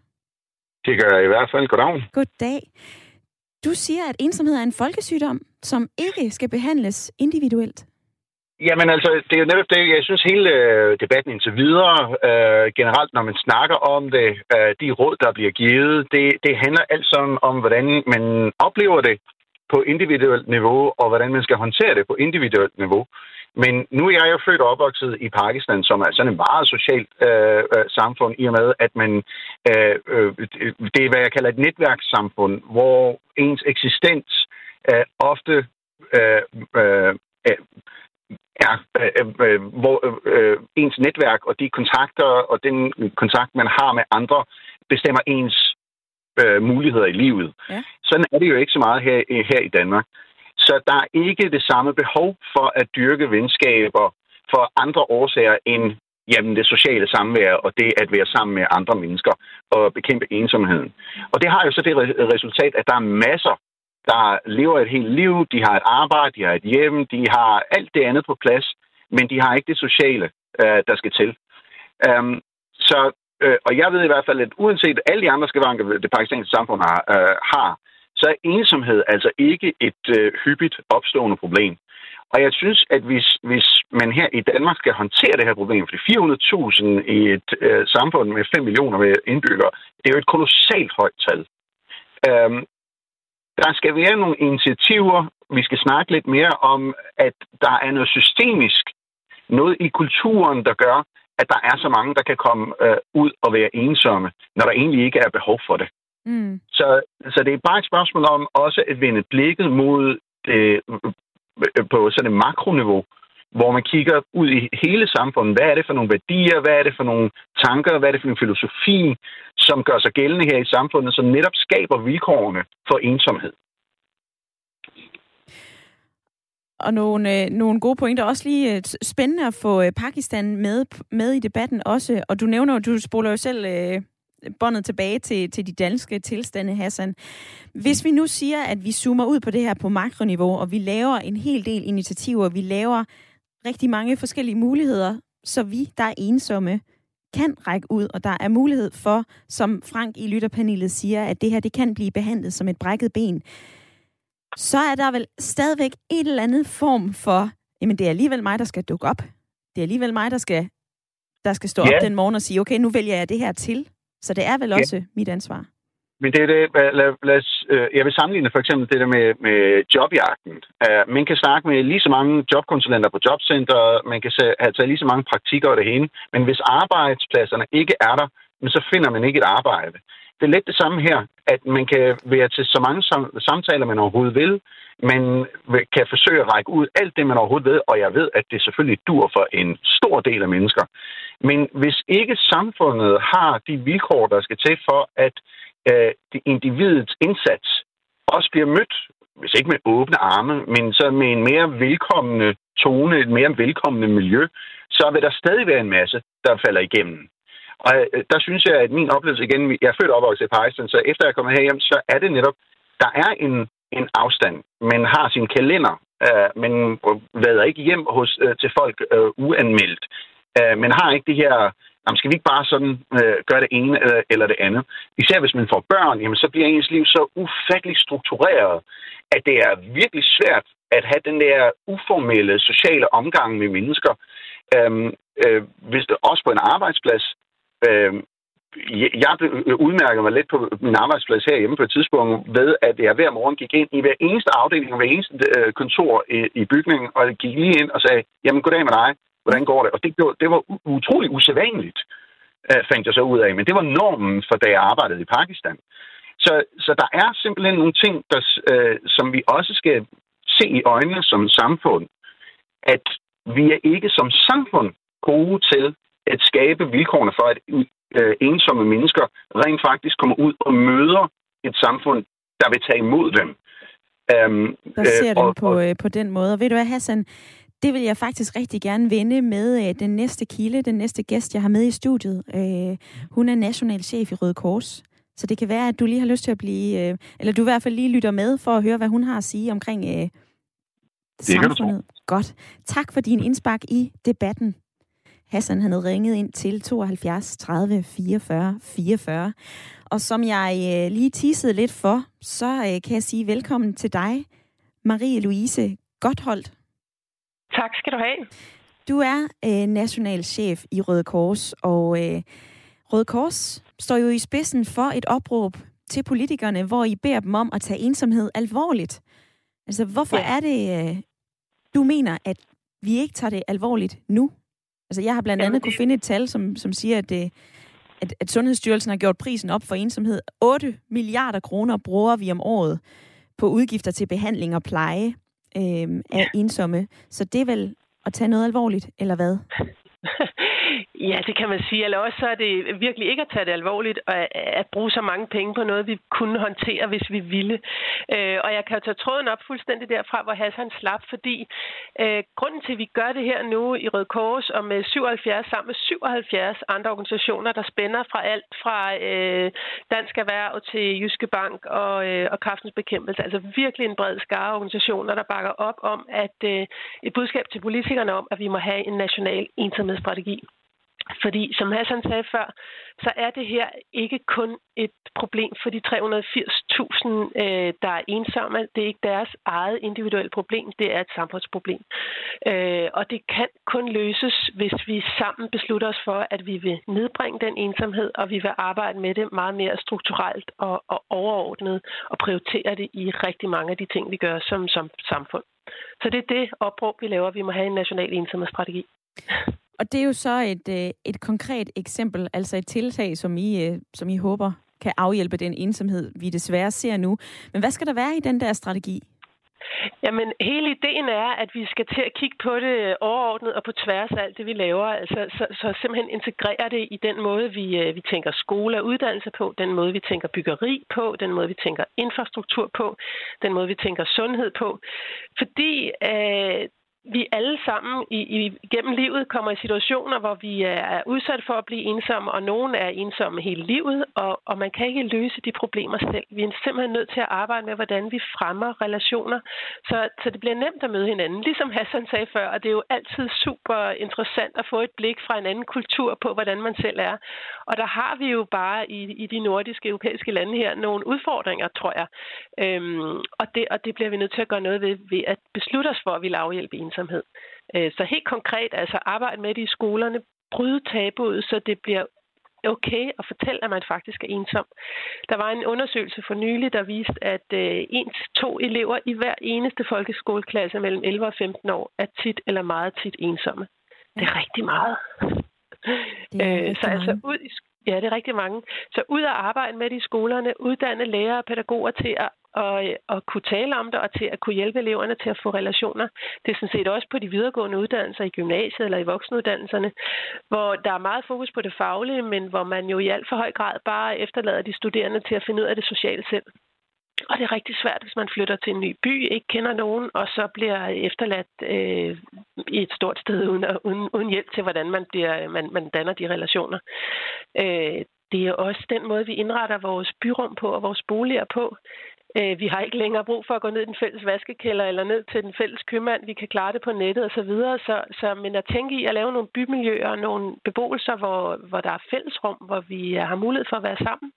F: Det gør jeg i hvert fald. Goddag.
A: Goddag. Du siger, at ensomhed er en folkesygdom, som ikke skal behandles individuelt.
F: Jamen altså, det er jo netop det, jeg synes hele øh, debatten indtil videre, øh, generelt når man snakker om det, øh, de råd, der bliver givet, det, det handler alt sammen om, hvordan man oplever det på individuelt niveau, og hvordan man skal håndtere det på individuelt niveau. Men nu er jeg jo født og opvokset i Pakistan, som er sådan et meget socialt øh, øh, samfund, i og med, at man, øh, øh, det er, hvad jeg kalder et netværkssamfund, hvor ens eksistens øh, ofte øh, øh, Ja, øh, øh, hvor øh, ens netværk og de kontakter og den kontakt, man har med andre, bestemmer ens øh, muligheder i livet. Ja. Sådan er det jo ikke så meget her, her i Danmark. Så der er ikke det samme behov for at dyrke venskaber for andre årsager end jamen, det sociale samvær og det at være sammen med andre mennesker og bekæmpe ensomheden. Og det har jo så det resultat, at der er masser der lever et helt liv, de har et arbejde, de har et hjem, de har alt det andet på plads, men de har ikke det sociale, øh, der skal til. Um, så, øh, og jeg ved i hvert fald, at uanset alle de andre skavanker, det pakistanske samfund har, øh, har, så er ensomhed altså ikke et øh, hyppigt opstående problem. Og jeg synes, at hvis, hvis man her i Danmark skal håndtere det her problem, for 400.000 i et øh, samfund med 5 millioner indbyggere, det er jo et kolossalt højt tal. Øhm, der skal være nogle initiativer. Vi skal snakke lidt mere om, at der er noget systemisk, noget i kulturen, der gør, at der er så mange, der kan komme øh, ud og være ensomme, når der egentlig ikke er behov for det. Mm. Så, så det er bare et spørgsmål om også at vende blikket mod det, øh, på sådan et makroniveau, hvor man kigger ud i hele samfundet. Hvad er det for nogle værdier? Hvad er det for nogle tanker? Hvad er det for en filosofi, som gør sig gældende her i samfundet, som netop skaber vilkårene for ensomhed?
A: Og nogle, øh, nogle gode pointer. Også lige øh, spændende at få øh, Pakistan med, med i debatten også. Og du nævner, du spoler jo selv øh, båndet tilbage til, til de danske tilstande, Hassan. Hvis vi nu siger, at vi zoomer ud på det her på makroniveau, og vi laver en hel del initiativer, vi laver rigtig mange forskellige muligheder, så vi, der er ensomme, kan række ud, og der er mulighed for, som Frank i lytterpanelet siger, at det her det kan blive behandlet som et brækket ben, så er der vel stadigvæk et eller andet form for, jamen det er alligevel mig, der skal dukke op. Det er alligevel mig, der skal, der skal stå yeah. op den morgen og sige, okay, nu vælger jeg det her til. Så det er vel også yeah. mit ansvar.
F: Men det er det, lad, lad, øh, jeg vil sammenligne for eksempel det der med, med jobjagten. Uh, man kan snakke med lige så mange jobkonsulenter på jobcenteret, man kan have taget lige så mange praktikker og det hele, men hvis arbejdspladserne ikke er der, men så finder man ikke et arbejde. Det er lidt det samme her, at man kan være til så mange samtaler, man overhovedet vil, man kan forsøge at række ud alt det, man overhovedet ved, og jeg ved, at det selvfølgelig dur for en stor del af mennesker. Men hvis ikke samfundet har de vilkår, der skal til for, at øh, det individets indsats også bliver mødt, hvis ikke med åbne arme, men så med en mere velkommende tone, et mere velkommende miljø, så vil der stadig være en masse, der falder igennem. Og øh, der synes jeg, at min oplevelse igen, jeg er født og opvokset i Pakistan, så efter jeg kommer herhjem, så er det netop, der er en, en afstand. Man har sin kalender, øh, men øh, vader ikke hjem hos, øh, til folk øh, uanmeldt. Øh, man har ikke det her, jamen skal vi ikke bare sådan øh, gøre det ene eller, eller det andet. Især hvis man får børn, jamen så bliver ens liv så ufatteligt struktureret, at det er virkelig svært at have den der uformelle sociale omgang med mennesker. Øhm, øh, hvis det også på en arbejdsplads, øhm, Øh, jeg udmærket mig lidt på min arbejdsplads herhjemme på et tidspunkt ved, at jeg hver morgen gik ind i hver eneste afdeling og hver eneste øh, kontor i, i bygningen, og jeg gik lige ind og sagde, jamen goddag med dig, hvordan går det? Og det, det var utrolig usædvanligt, øh, fandt jeg så ud af, men det var normen for, da jeg arbejdede i Pakistan. Så, så der er simpelthen nogle ting, der, øh, som vi også skal se i øjnene som samfund, at vi er ikke som samfund gode til at skabe vilkårene for, at øh, ensomme mennesker rent faktisk kommer ud og møder et samfund, der vil tage imod dem.
A: Um, der ser øh, du på, øh, på den måde. Og ved du hvad, Hassan, det vil jeg faktisk rigtig gerne vende med øh, den næste kilde, den næste gæst, jeg har med i studiet. Øh, hun er nationalchef i Røde Kors. Så det kan være, at du lige har lyst til at blive, øh, eller du i hvert fald lige lytter med for at høre, hvad hun har at sige omkring øh, det samfundet. Godt. Tak for din indspark i debatten. Hassan han havde ringet ind til 72 30 44 44. Og som jeg øh, lige teasede lidt for, så øh, kan jeg sige velkommen til dig, Marie-Louise Gottholdt.
G: Tak skal du have.
A: Du er øh, nationalchef i Røde Kors, og øh, Røde Kors står jo i spidsen for et opråb til politikerne, hvor I beder dem om at tage ensomhed alvorligt. Altså, hvorfor ja. er det, øh, du mener, at vi ikke tager det alvorligt nu? Altså, jeg har blandt andet kunne finde et tal, som, som siger, at, det, at, at Sundhedsstyrelsen har gjort prisen op for ensomhed. 8 milliarder kroner bruger vi om året på udgifter til behandling og pleje øh, af ja. ensomme. Så det er vel at tage noget alvorligt, eller hvad? *laughs*
G: Ja, det kan man sige. Eller også så er det virkelig ikke at tage det alvorligt at, at bruge så mange penge på noget, vi kunne håndtere, hvis vi ville. Øh, og jeg kan jo tage tråden op fuldstændig derfra, hvor Hassan slap, fordi øh, grunden til, at vi gør det her nu i Røde Kors og med 77 sammen med 77 andre organisationer, der spænder fra alt fra øh, Dansk Erhverv til Jyske Bank og, øh, og Kraftens Bekæmpelse. Altså virkelig en bred skare organisationer, der bakker op om, at øh, et budskab til politikerne om, at vi må have en national ensomhedsstrategi. Fordi, som Hassan sagde før, så er det her ikke kun et problem for de 380.000, øh, der er ensomme. Det er ikke deres eget individuelle problem, det er et samfundsproblem. Øh, og det kan kun løses, hvis vi sammen beslutter os for, at vi vil nedbringe den ensomhed, og vi vil arbejde med det meget mere strukturelt og, og overordnet, og prioritere det i rigtig mange af de ting, vi gør som, som samfund. Så det er det opråb, vi laver. Vi må have en national ensomhedsstrategi.
A: Og det er jo så et, øh, et konkret eksempel, altså et tiltag, som I, øh, som I håber kan afhjælpe den ensomhed, vi desværre ser nu. Men hvad skal der være i den der strategi?
G: Jamen, hele ideen er, at vi skal til at kigge på det overordnet og på tværs af alt det, vi laver. Altså, så, så simpelthen integrere det i den måde, vi, øh, vi tænker skole og uddannelse på, den måde, vi tænker byggeri på, den måde, vi tænker infrastruktur på, den måde, vi tænker sundhed på. Fordi øh, vi alle sammen i, i, gennem livet kommer i situationer, hvor vi er udsat for at blive ensomme, og nogen er ensomme hele livet, og, og man kan ikke løse de problemer selv. Vi er simpelthen nødt til at arbejde med, hvordan vi fremmer relationer, så, så det bliver nemt at møde hinanden. Ligesom Hassan sagde før, og det er jo altid super interessant at få et blik fra en anden kultur på, hvordan man selv er. Og der har vi jo bare i, i de nordiske, europæiske lande her nogle udfordringer, tror jeg. Øhm, og, det, og det bliver vi nødt til at gøre noget ved, ved at beslutte os for, at vi vil afhjælpe ensomhed. Øh, så helt konkret, altså arbejde med det i skolerne, bryde tabuet, så det bliver okay at fortælle, at man faktisk er ensom. Der var en undersøgelse for nylig, der viste, at øh, en til to elever i hver eneste folkeskoleklasse mellem 11 og 15 år er tit eller meget tit ensomme. Det er rigtig meget. Det er rigtig øh, så altså ud i, ja, det er rigtig mange. Så ud at arbejde med det i skolerne, uddanne lærere og pædagoger til at og, at kunne tale om det og til at kunne hjælpe eleverne til at få relationer. Det er sådan set også på de videregående uddannelser i gymnasiet eller i voksenuddannelserne, hvor der er meget fokus på det faglige, men hvor man jo i alt for høj grad bare efterlader de studerende til at finde ud af det sociale selv. Og det er rigtig svært, hvis man flytter til en ny by, ikke kender nogen, og så bliver efterladt øh, i et stort sted uden, uden, uden hjælp til, hvordan man, bliver, man, man danner de relationer. Øh, det er også den måde, vi indretter vores byrum på og vores boliger på. Øh, vi har ikke længere brug for at gå ned i den fælles vaskekælder eller ned til den fælles købmand. Vi kan klare det på nettet osv. Så, videre. så, så, men at tænke i at lave nogle bymiljøer og nogle beboelser, hvor, hvor der er fællesrum, hvor vi øh, har mulighed for at være sammen,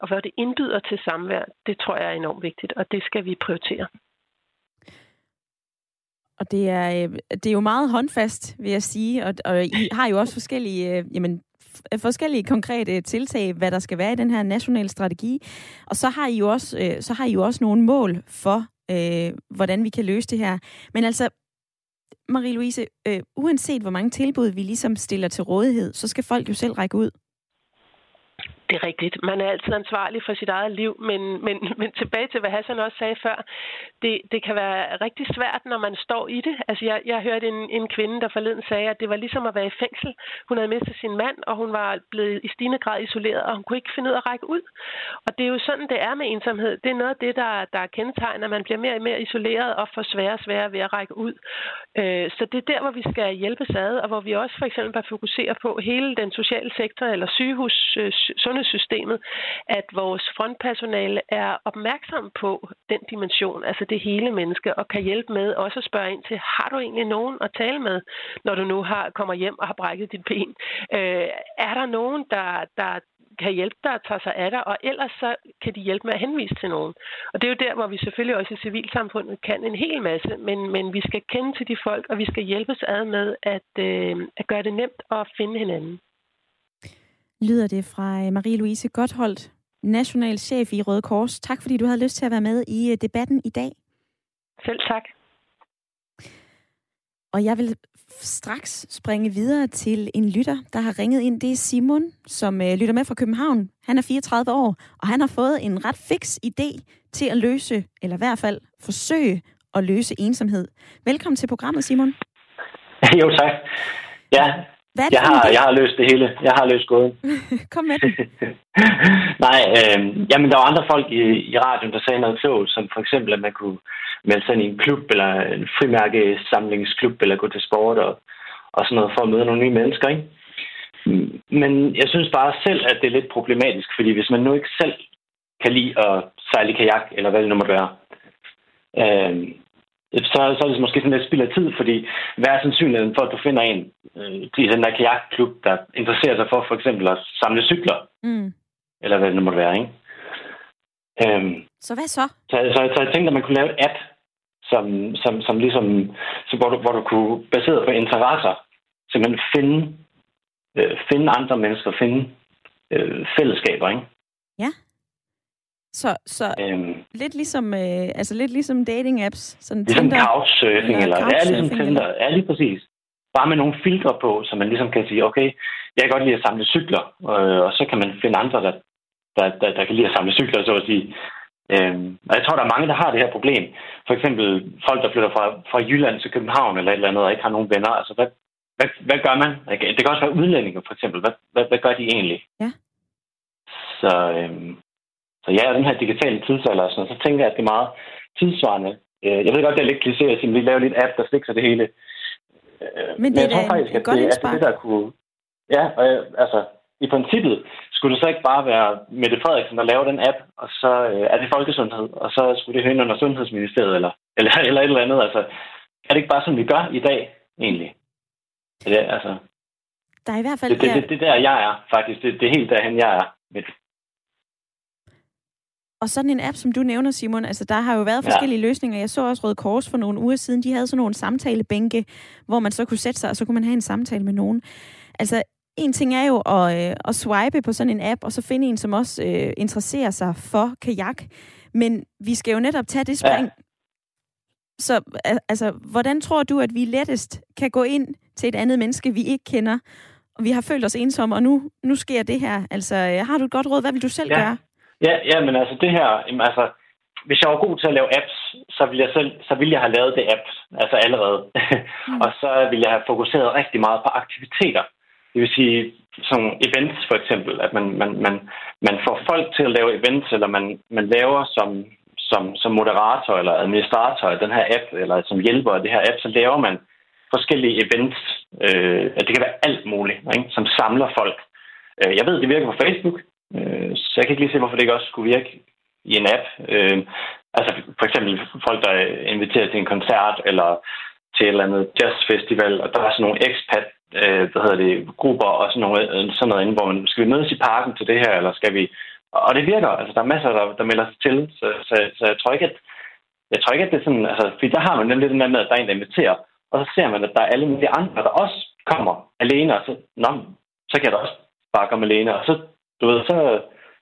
G: og hvor det indbyder til samvær, det tror jeg er enormt vigtigt, og det skal vi prioritere.
A: Og det er, øh, det er jo meget håndfast, vil jeg sige, og, og I har jo også forskellige jamen, forskellige konkrete tiltag, hvad der skal være i den her nationale strategi. Og så har I jo også, øh, så har I jo også nogle mål for, øh, hvordan vi kan løse det her. Men altså, Marie-Louise, øh, uanset hvor mange tilbud vi ligesom stiller til rådighed, så skal folk jo selv række ud.
G: Det er rigtigt. Man er altid ansvarlig for sit eget liv, men, men, men tilbage til, hvad Hassan også sagde før, det, det kan være rigtig svært, når man står i det. Altså, jeg, jeg hørte en, en kvinde, der forleden sagde, at det var ligesom at være i fængsel. Hun havde mistet sin mand, og hun var blevet i stigende grad isoleret, og hun kunne ikke finde ud af at række ud. Og det er jo sådan, det er med ensomhed. Det er noget af det, der, der er kendetegnet, at man bliver mere og mere isoleret og får sværere og sværere ved at række ud. Øh, så det er der, hvor vi skal hjælpes ad, og hvor vi også for eksempel bør fokusere på hele den sociale sektor, eller sygehus, øh, sundhedssystemet, at vores frontpersonale er opmærksom på den dimension, altså det hele menneske, og kan hjælpe med også at spørge ind til, har du egentlig nogen at tale med, når du nu har kommer hjem og har brækket dit ben? Øh, er der nogen, der, der kan hjælpe dig at tage sig af dig, og ellers så kan de hjælpe med at henvise til nogen. Og det er jo der, hvor vi selvfølgelig også i civilsamfundet kan en hel masse, men, men vi skal kende til de folk, og vi skal hjælpes ad med at, øh, at gøre det nemt at finde hinanden
A: lyder det fra øh, Marie-Louise Gottholdt, national chef i Røde Kors. Tak fordi du havde lyst til at være med i øh, debatten i dag.
G: Selv tak.
A: Og jeg vil straks springe videre til en lytter, der har ringet ind. Det er Simon, som øh, lytter med fra København. Han er 34 år, og han har fået en ret fix idé til at løse, eller i hvert fald forsøge at løse ensomhed. Velkommen til programmet, Simon. *laughs*
H: Jo, tak. Ja, hvad jeg, har, jeg har løst det hele. Jeg har løst gåden. *laughs*
A: Kom med det. *laughs*
H: Nej, øh, jamen der var andre folk i, i radioen, der sagde noget klogt, som for eksempel, at man kunne melde sig ind i en klub, eller en frimærkesamlingsklub, eller gå til sport og, og sådan noget, for at møde nogle nye mennesker, ikke? Men jeg synes bare selv, at det er lidt problematisk, fordi hvis man nu ikke selv kan lide at sejle kajak, eller hvad det nu må være, øh, så, så er det måske sådan lidt spild af tid, fordi hvad er sandsynligheden for, at du finder en øh, i den der kajakklub, der interesserer sig for for eksempel at samle cykler? Mm. Eller hvad det nu måtte være, ikke?
A: Øhm, så hvad så?
H: Så, så, så jeg tænkte, at man kunne lave en app, som, som, som ligesom, så hvor, du, hvor du kunne, baseret på interesser, simpelthen finde, øh, finde andre mennesker, finde øh, fællesskaber, ikke?
A: Ja. Så, så øhm, lidt ligesom øh, altså lidt ligesom dating apps,
H: sådan ligesom Tinder, couchsurfing eller, eller ja, ligesom Tinder, eller? ja, lige præcis. Bare med nogle filtre på, så man ligesom kan sige, okay, jeg kan godt lide at samle cykler, øh, og så kan man finde andre, der, der, der, der kan lide at samle cykler, så at sige. Øhm, og jeg tror, der er mange, der har det her problem. For eksempel folk, der flytter fra, fra Jylland til København eller et eller andet, og ikke har nogen venner. Altså, hvad, hvad, hvad gør man? Det kan også være udlændinge, for eksempel. Hvad, hvad, hvad gør de egentlig?
A: Ja.
H: Så, øhm, så ja, den her digitale tidsalder, så, så tænker jeg, at det er meget tidsvarende Øh, jeg ved godt, det er lidt kliché at sige, vi laver lidt app, der fikser det hele.
A: Øh, men det er faktisk, at godt det, at det der kunne...
H: Ja, og, altså, i princippet skulle det så ikke bare være Mette Frederiksen, der laver den app, og så øh, er det folkesundhed, og så skulle det høre under Sundhedsministeriet, eller, eller, *laughs* eller et eller andet. Altså, er det ikke bare sådan, vi gør i dag, egentlig? Det, altså,
A: der er i hvert fald...
H: Det, det, det, det der, jeg er, faktisk. Det, det er helt derhen, jeg er med.
A: Og sådan en app, som du nævner, Simon, altså der har jo været forskellige ja. løsninger. Jeg så også Røde Kors for nogle uger siden. De havde sådan nogle samtalebænke, hvor man så kunne sætte sig, og så kunne man have en samtale med nogen. Altså, en ting er jo at, øh, at swipe på sådan en app, og så finde en, som også øh, interesserer sig for kajak. Men vi skal jo netop tage det spring. Ja. Så altså, hvordan tror du, at vi lettest kan gå ind til et andet menneske, vi ikke kender, og vi har følt os ensomme, og nu, nu sker det her. Altså, øh, har du et godt råd? Hvad vil du selv
H: ja.
A: gøre?
H: Ja, ja, men altså det her, altså, hvis jeg var god til at lave apps, så ville jeg, selv, så ville jeg have lavet det app, altså allerede. Mm. *laughs* og så ville jeg have fokuseret rigtig meget på aktiviteter. Det vil sige, som events for eksempel, at man, man, man, man får folk til at lave events, eller man, man laver som, som, som moderator eller administrator af den her app, eller som hjælper af det her app, så laver man forskellige events. Øh, det kan være alt muligt, ikke? som samler folk. Øh, jeg ved, det virker på Facebook, øh, så jeg kan ikke lige se, hvorfor det ikke også skulle virke i en app. Øh, altså for eksempel folk, der inviterer til en koncert, eller til et eller andet jazzfestival, og der er sådan nogle expat øh, hvad hedder det, grupper og sådan noget, øh, sådan noget inde, hvor man skal vi mødes i parken til det her, eller skal vi... Og det virker, altså der er masser, der, der melder sig til, så, så, så jeg tror ikke, at jeg tror ikke, at det er sådan, altså, fordi der har man nemlig den der med, at der er en, der inviterer, og så ser man, at der er alle mulige andre, der også kommer alene, og så, nå, så kan jeg da også bare komme alene, og så, du ved, så,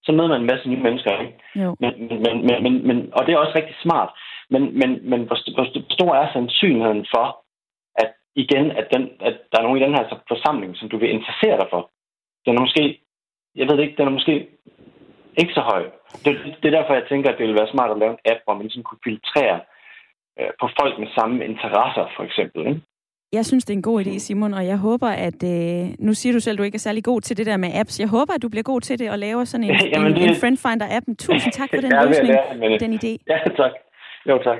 H: så møder man en masse nye mennesker, ikke? Jo. Men, men, men, men, men, og det er også rigtig smart. Men, men, men hvor, hvor stor er sandsynligheden for, at igen, at, den, at der er nogen i den her forsamling, som du vil interessere dig for, den er måske, jeg ved ikke, den er måske ikke så høj. Det, det er derfor, jeg tænker, at det ville være smart at lave en app, hvor man ligesom kunne filtrere øh, på folk med samme interesser, for eksempel. Ikke?
A: Jeg synes, det er en god idé, Simon, og jeg håber, at... Øh, nu siger du selv, at du ikke er særlig god til det der med apps. Jeg håber, at du bliver god til det og laver sådan en, *laughs* Jamen, en, det... en Friend Finder-app. Tusind tak for *laughs* den løsning, men... den idé. *laughs*
H: Ja, tak. Jo, tak.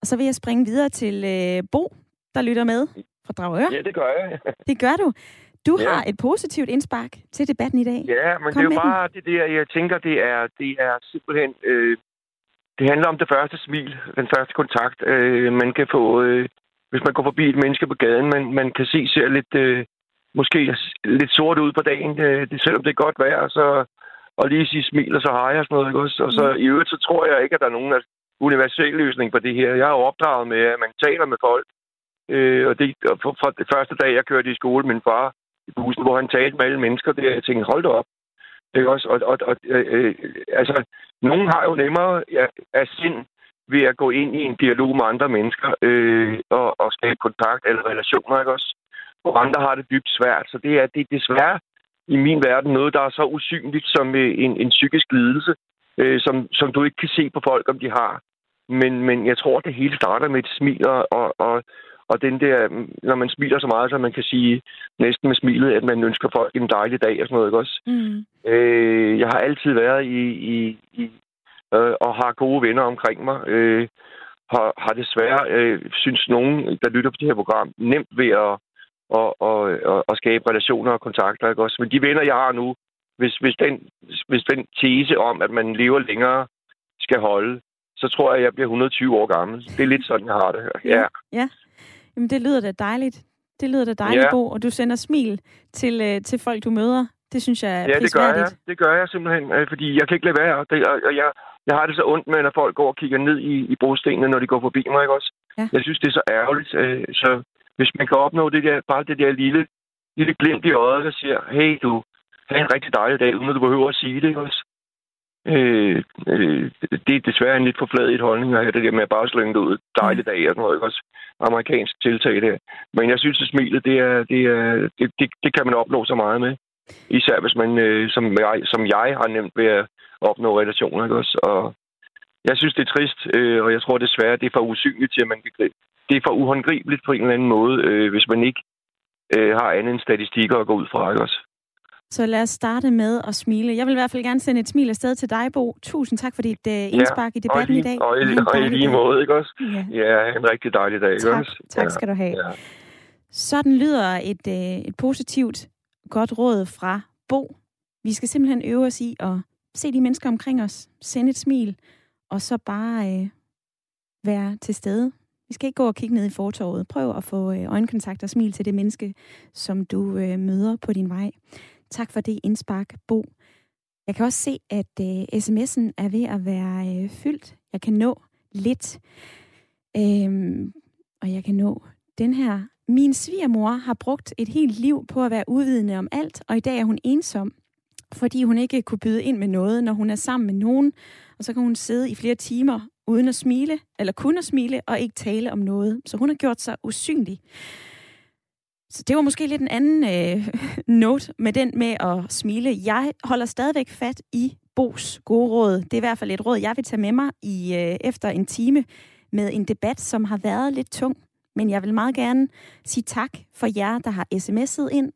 A: Og så vil jeg springe videre til øh, Bo, der lytter med fra Dragør.
I: Ja, det gør jeg.
A: det gør du. Du ja. har et positivt indspark til debatten i dag.
I: Ja, men Kom det er jo bare den. det der, jeg tænker, det er, det er simpelthen... Øh, det handler om det første smil, den første kontakt, øh, man kan få, øh, hvis man går forbi et menneske på gaden. Man, man kan se ser lidt, øh, måske lidt sort ud på dagen, øh, det, selvom det er godt vejr, så, og lige sige smil og så hej og sådan noget. Ikke også? Og så mm. i øvrigt, så tror jeg ikke, at der er nogen universel løsning på det her. Jeg er opdraget med, at man taler med folk. Øh, og det, for, for det første dag, jeg kørte i skole, min far i bussen, hvor han talte med alle mennesker, det jeg tænkte, hold da op. Det er også, og, og, og øh, øh, altså, nogen har jo nemmere af sind ved at gå ind i en dialog med andre mennesker øh, og, og skabe kontakt eller relationer, ikke også? Og andre har det dybt svært. Så det er, det er desværre i min verden noget, der er så usynligt som øh, en, en psykisk lidelse, øh, som, som du ikke kan se på folk, om de har. Men, men jeg tror, det hele starter med et smil, og, og, og, og den der, når man smiler så meget, så man kan sige næsten med smilet, at man ønsker folk en dejlig dag og sådan noget, ikke også? Mm. Øh, jeg har altid været i, i, i øh, og har gode venner omkring mig. Øh, har, har desværre, øh, synes nogen, der lytter på det her program, nemt ved at, at, at, at, at skabe relationer og kontakter, ikke også? Men de venner, jeg har nu, hvis, hvis, den, hvis den tese om, at man lever længere, skal holde, så tror jeg, at jeg bliver 120 år gammel. Det er lidt sådan, jeg har det.
A: Ja. ja. Jamen, det lyder da dejligt. Det lyder da dejligt, ja. Bo, og du sender smil til, øh, til folk, du møder. Det synes jeg er
I: Ja, det gør jeg. Det gør jeg simpelthen, øh, fordi jeg kan ikke lade være. Det, og jeg, jeg har det så ondt med, når folk går og kigger ned i, i brostenene, når de går forbi mig, ikke også? Ja. Jeg synes, det er så ærgerligt. Øh, så hvis man kan opnå det der, bare det der lille, lille glimt i øjet, der siger, hey du, have en rigtig dejlig dag, uden at du behøver at sige det, ikke også? Øh, øh, det er desværre en lidt forfladet holdning af det der med at bare slynge det ud. Dejlig dag og sådan noget, ikke også? Amerikansk tiltag der. Men jeg synes, at smilet, det, er, det, er, det, det, det kan man opnå så meget med. Især hvis man, øh, som, jeg, som jeg har nemt ved at opnå relationer, ikke også? Og jeg synes, det er trist, øh, og jeg tror desværre, det er for usynligt til, at man kan Det er for uhåndgribeligt på en eller anden måde, øh, hvis man ikke øh, har andet end statistikker at gå ud fra, ikke også?
A: Så lad os starte med at smile. Jeg vil i hvert fald gerne sende et smil afsted til dig, Bo. Tusind tak for dit uh, indspark ja, i debatten
I: lige,
A: i dag.
I: Og i, og i lige måde, ikke også? Ja. ja, en rigtig dejlig dag, ikke
A: tak,
I: også?
A: Tak skal du have. Ja. Sådan lyder et, uh, et positivt, godt råd fra Bo. Vi skal simpelthen øve os i at se de mennesker omkring os, sende et smil, og så bare øh, være til stede. Vi skal ikke gå og kigge ned i fortorvet. Prøv at få øh, øjenkontakt og smil til det menneske, som du øh, møder på din vej. Tak for det indspark, Bo. Jeg kan også se, at øh, sms'en er ved at være øh, fyldt. Jeg kan nå lidt. Øhm, og jeg kan nå den her. Min svigermor har brugt et helt liv på at være udvidende om alt, og i dag er hun ensom, fordi hun ikke kunne byde ind med noget, når hun er sammen med nogen. Og så kan hun sidde i flere timer uden at smile, eller kun at smile, og ikke tale om noget. Så hun har gjort sig usynlig. Så det var måske lidt en anden øh, *laughs* note med den med at smile. Jeg holder stadigvæk fat i Bos gode råd. Det er i hvert fald et råd, jeg vil tage med mig i øh, efter en time med en debat, som har været lidt tung. Men jeg vil meget gerne sige tak for jer, der har sms'et ind,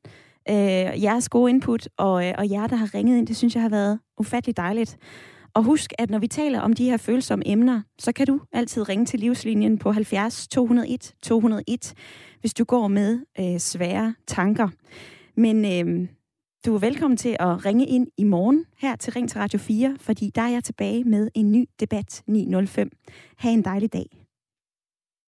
A: øh, jeres gode input, og, øh, og jer, der har ringet ind. Det synes jeg har været ufattelig dejligt. Og husk, at når vi taler om de her følsomme emner, så kan du altid ringe til livslinjen på 70 201 201 hvis du går med øh, svære tanker. Men øh, du er velkommen til at ringe ind i morgen her til Ring til Radio 4, fordi der er jeg tilbage med en ny debat 905. Ha' en dejlig dag.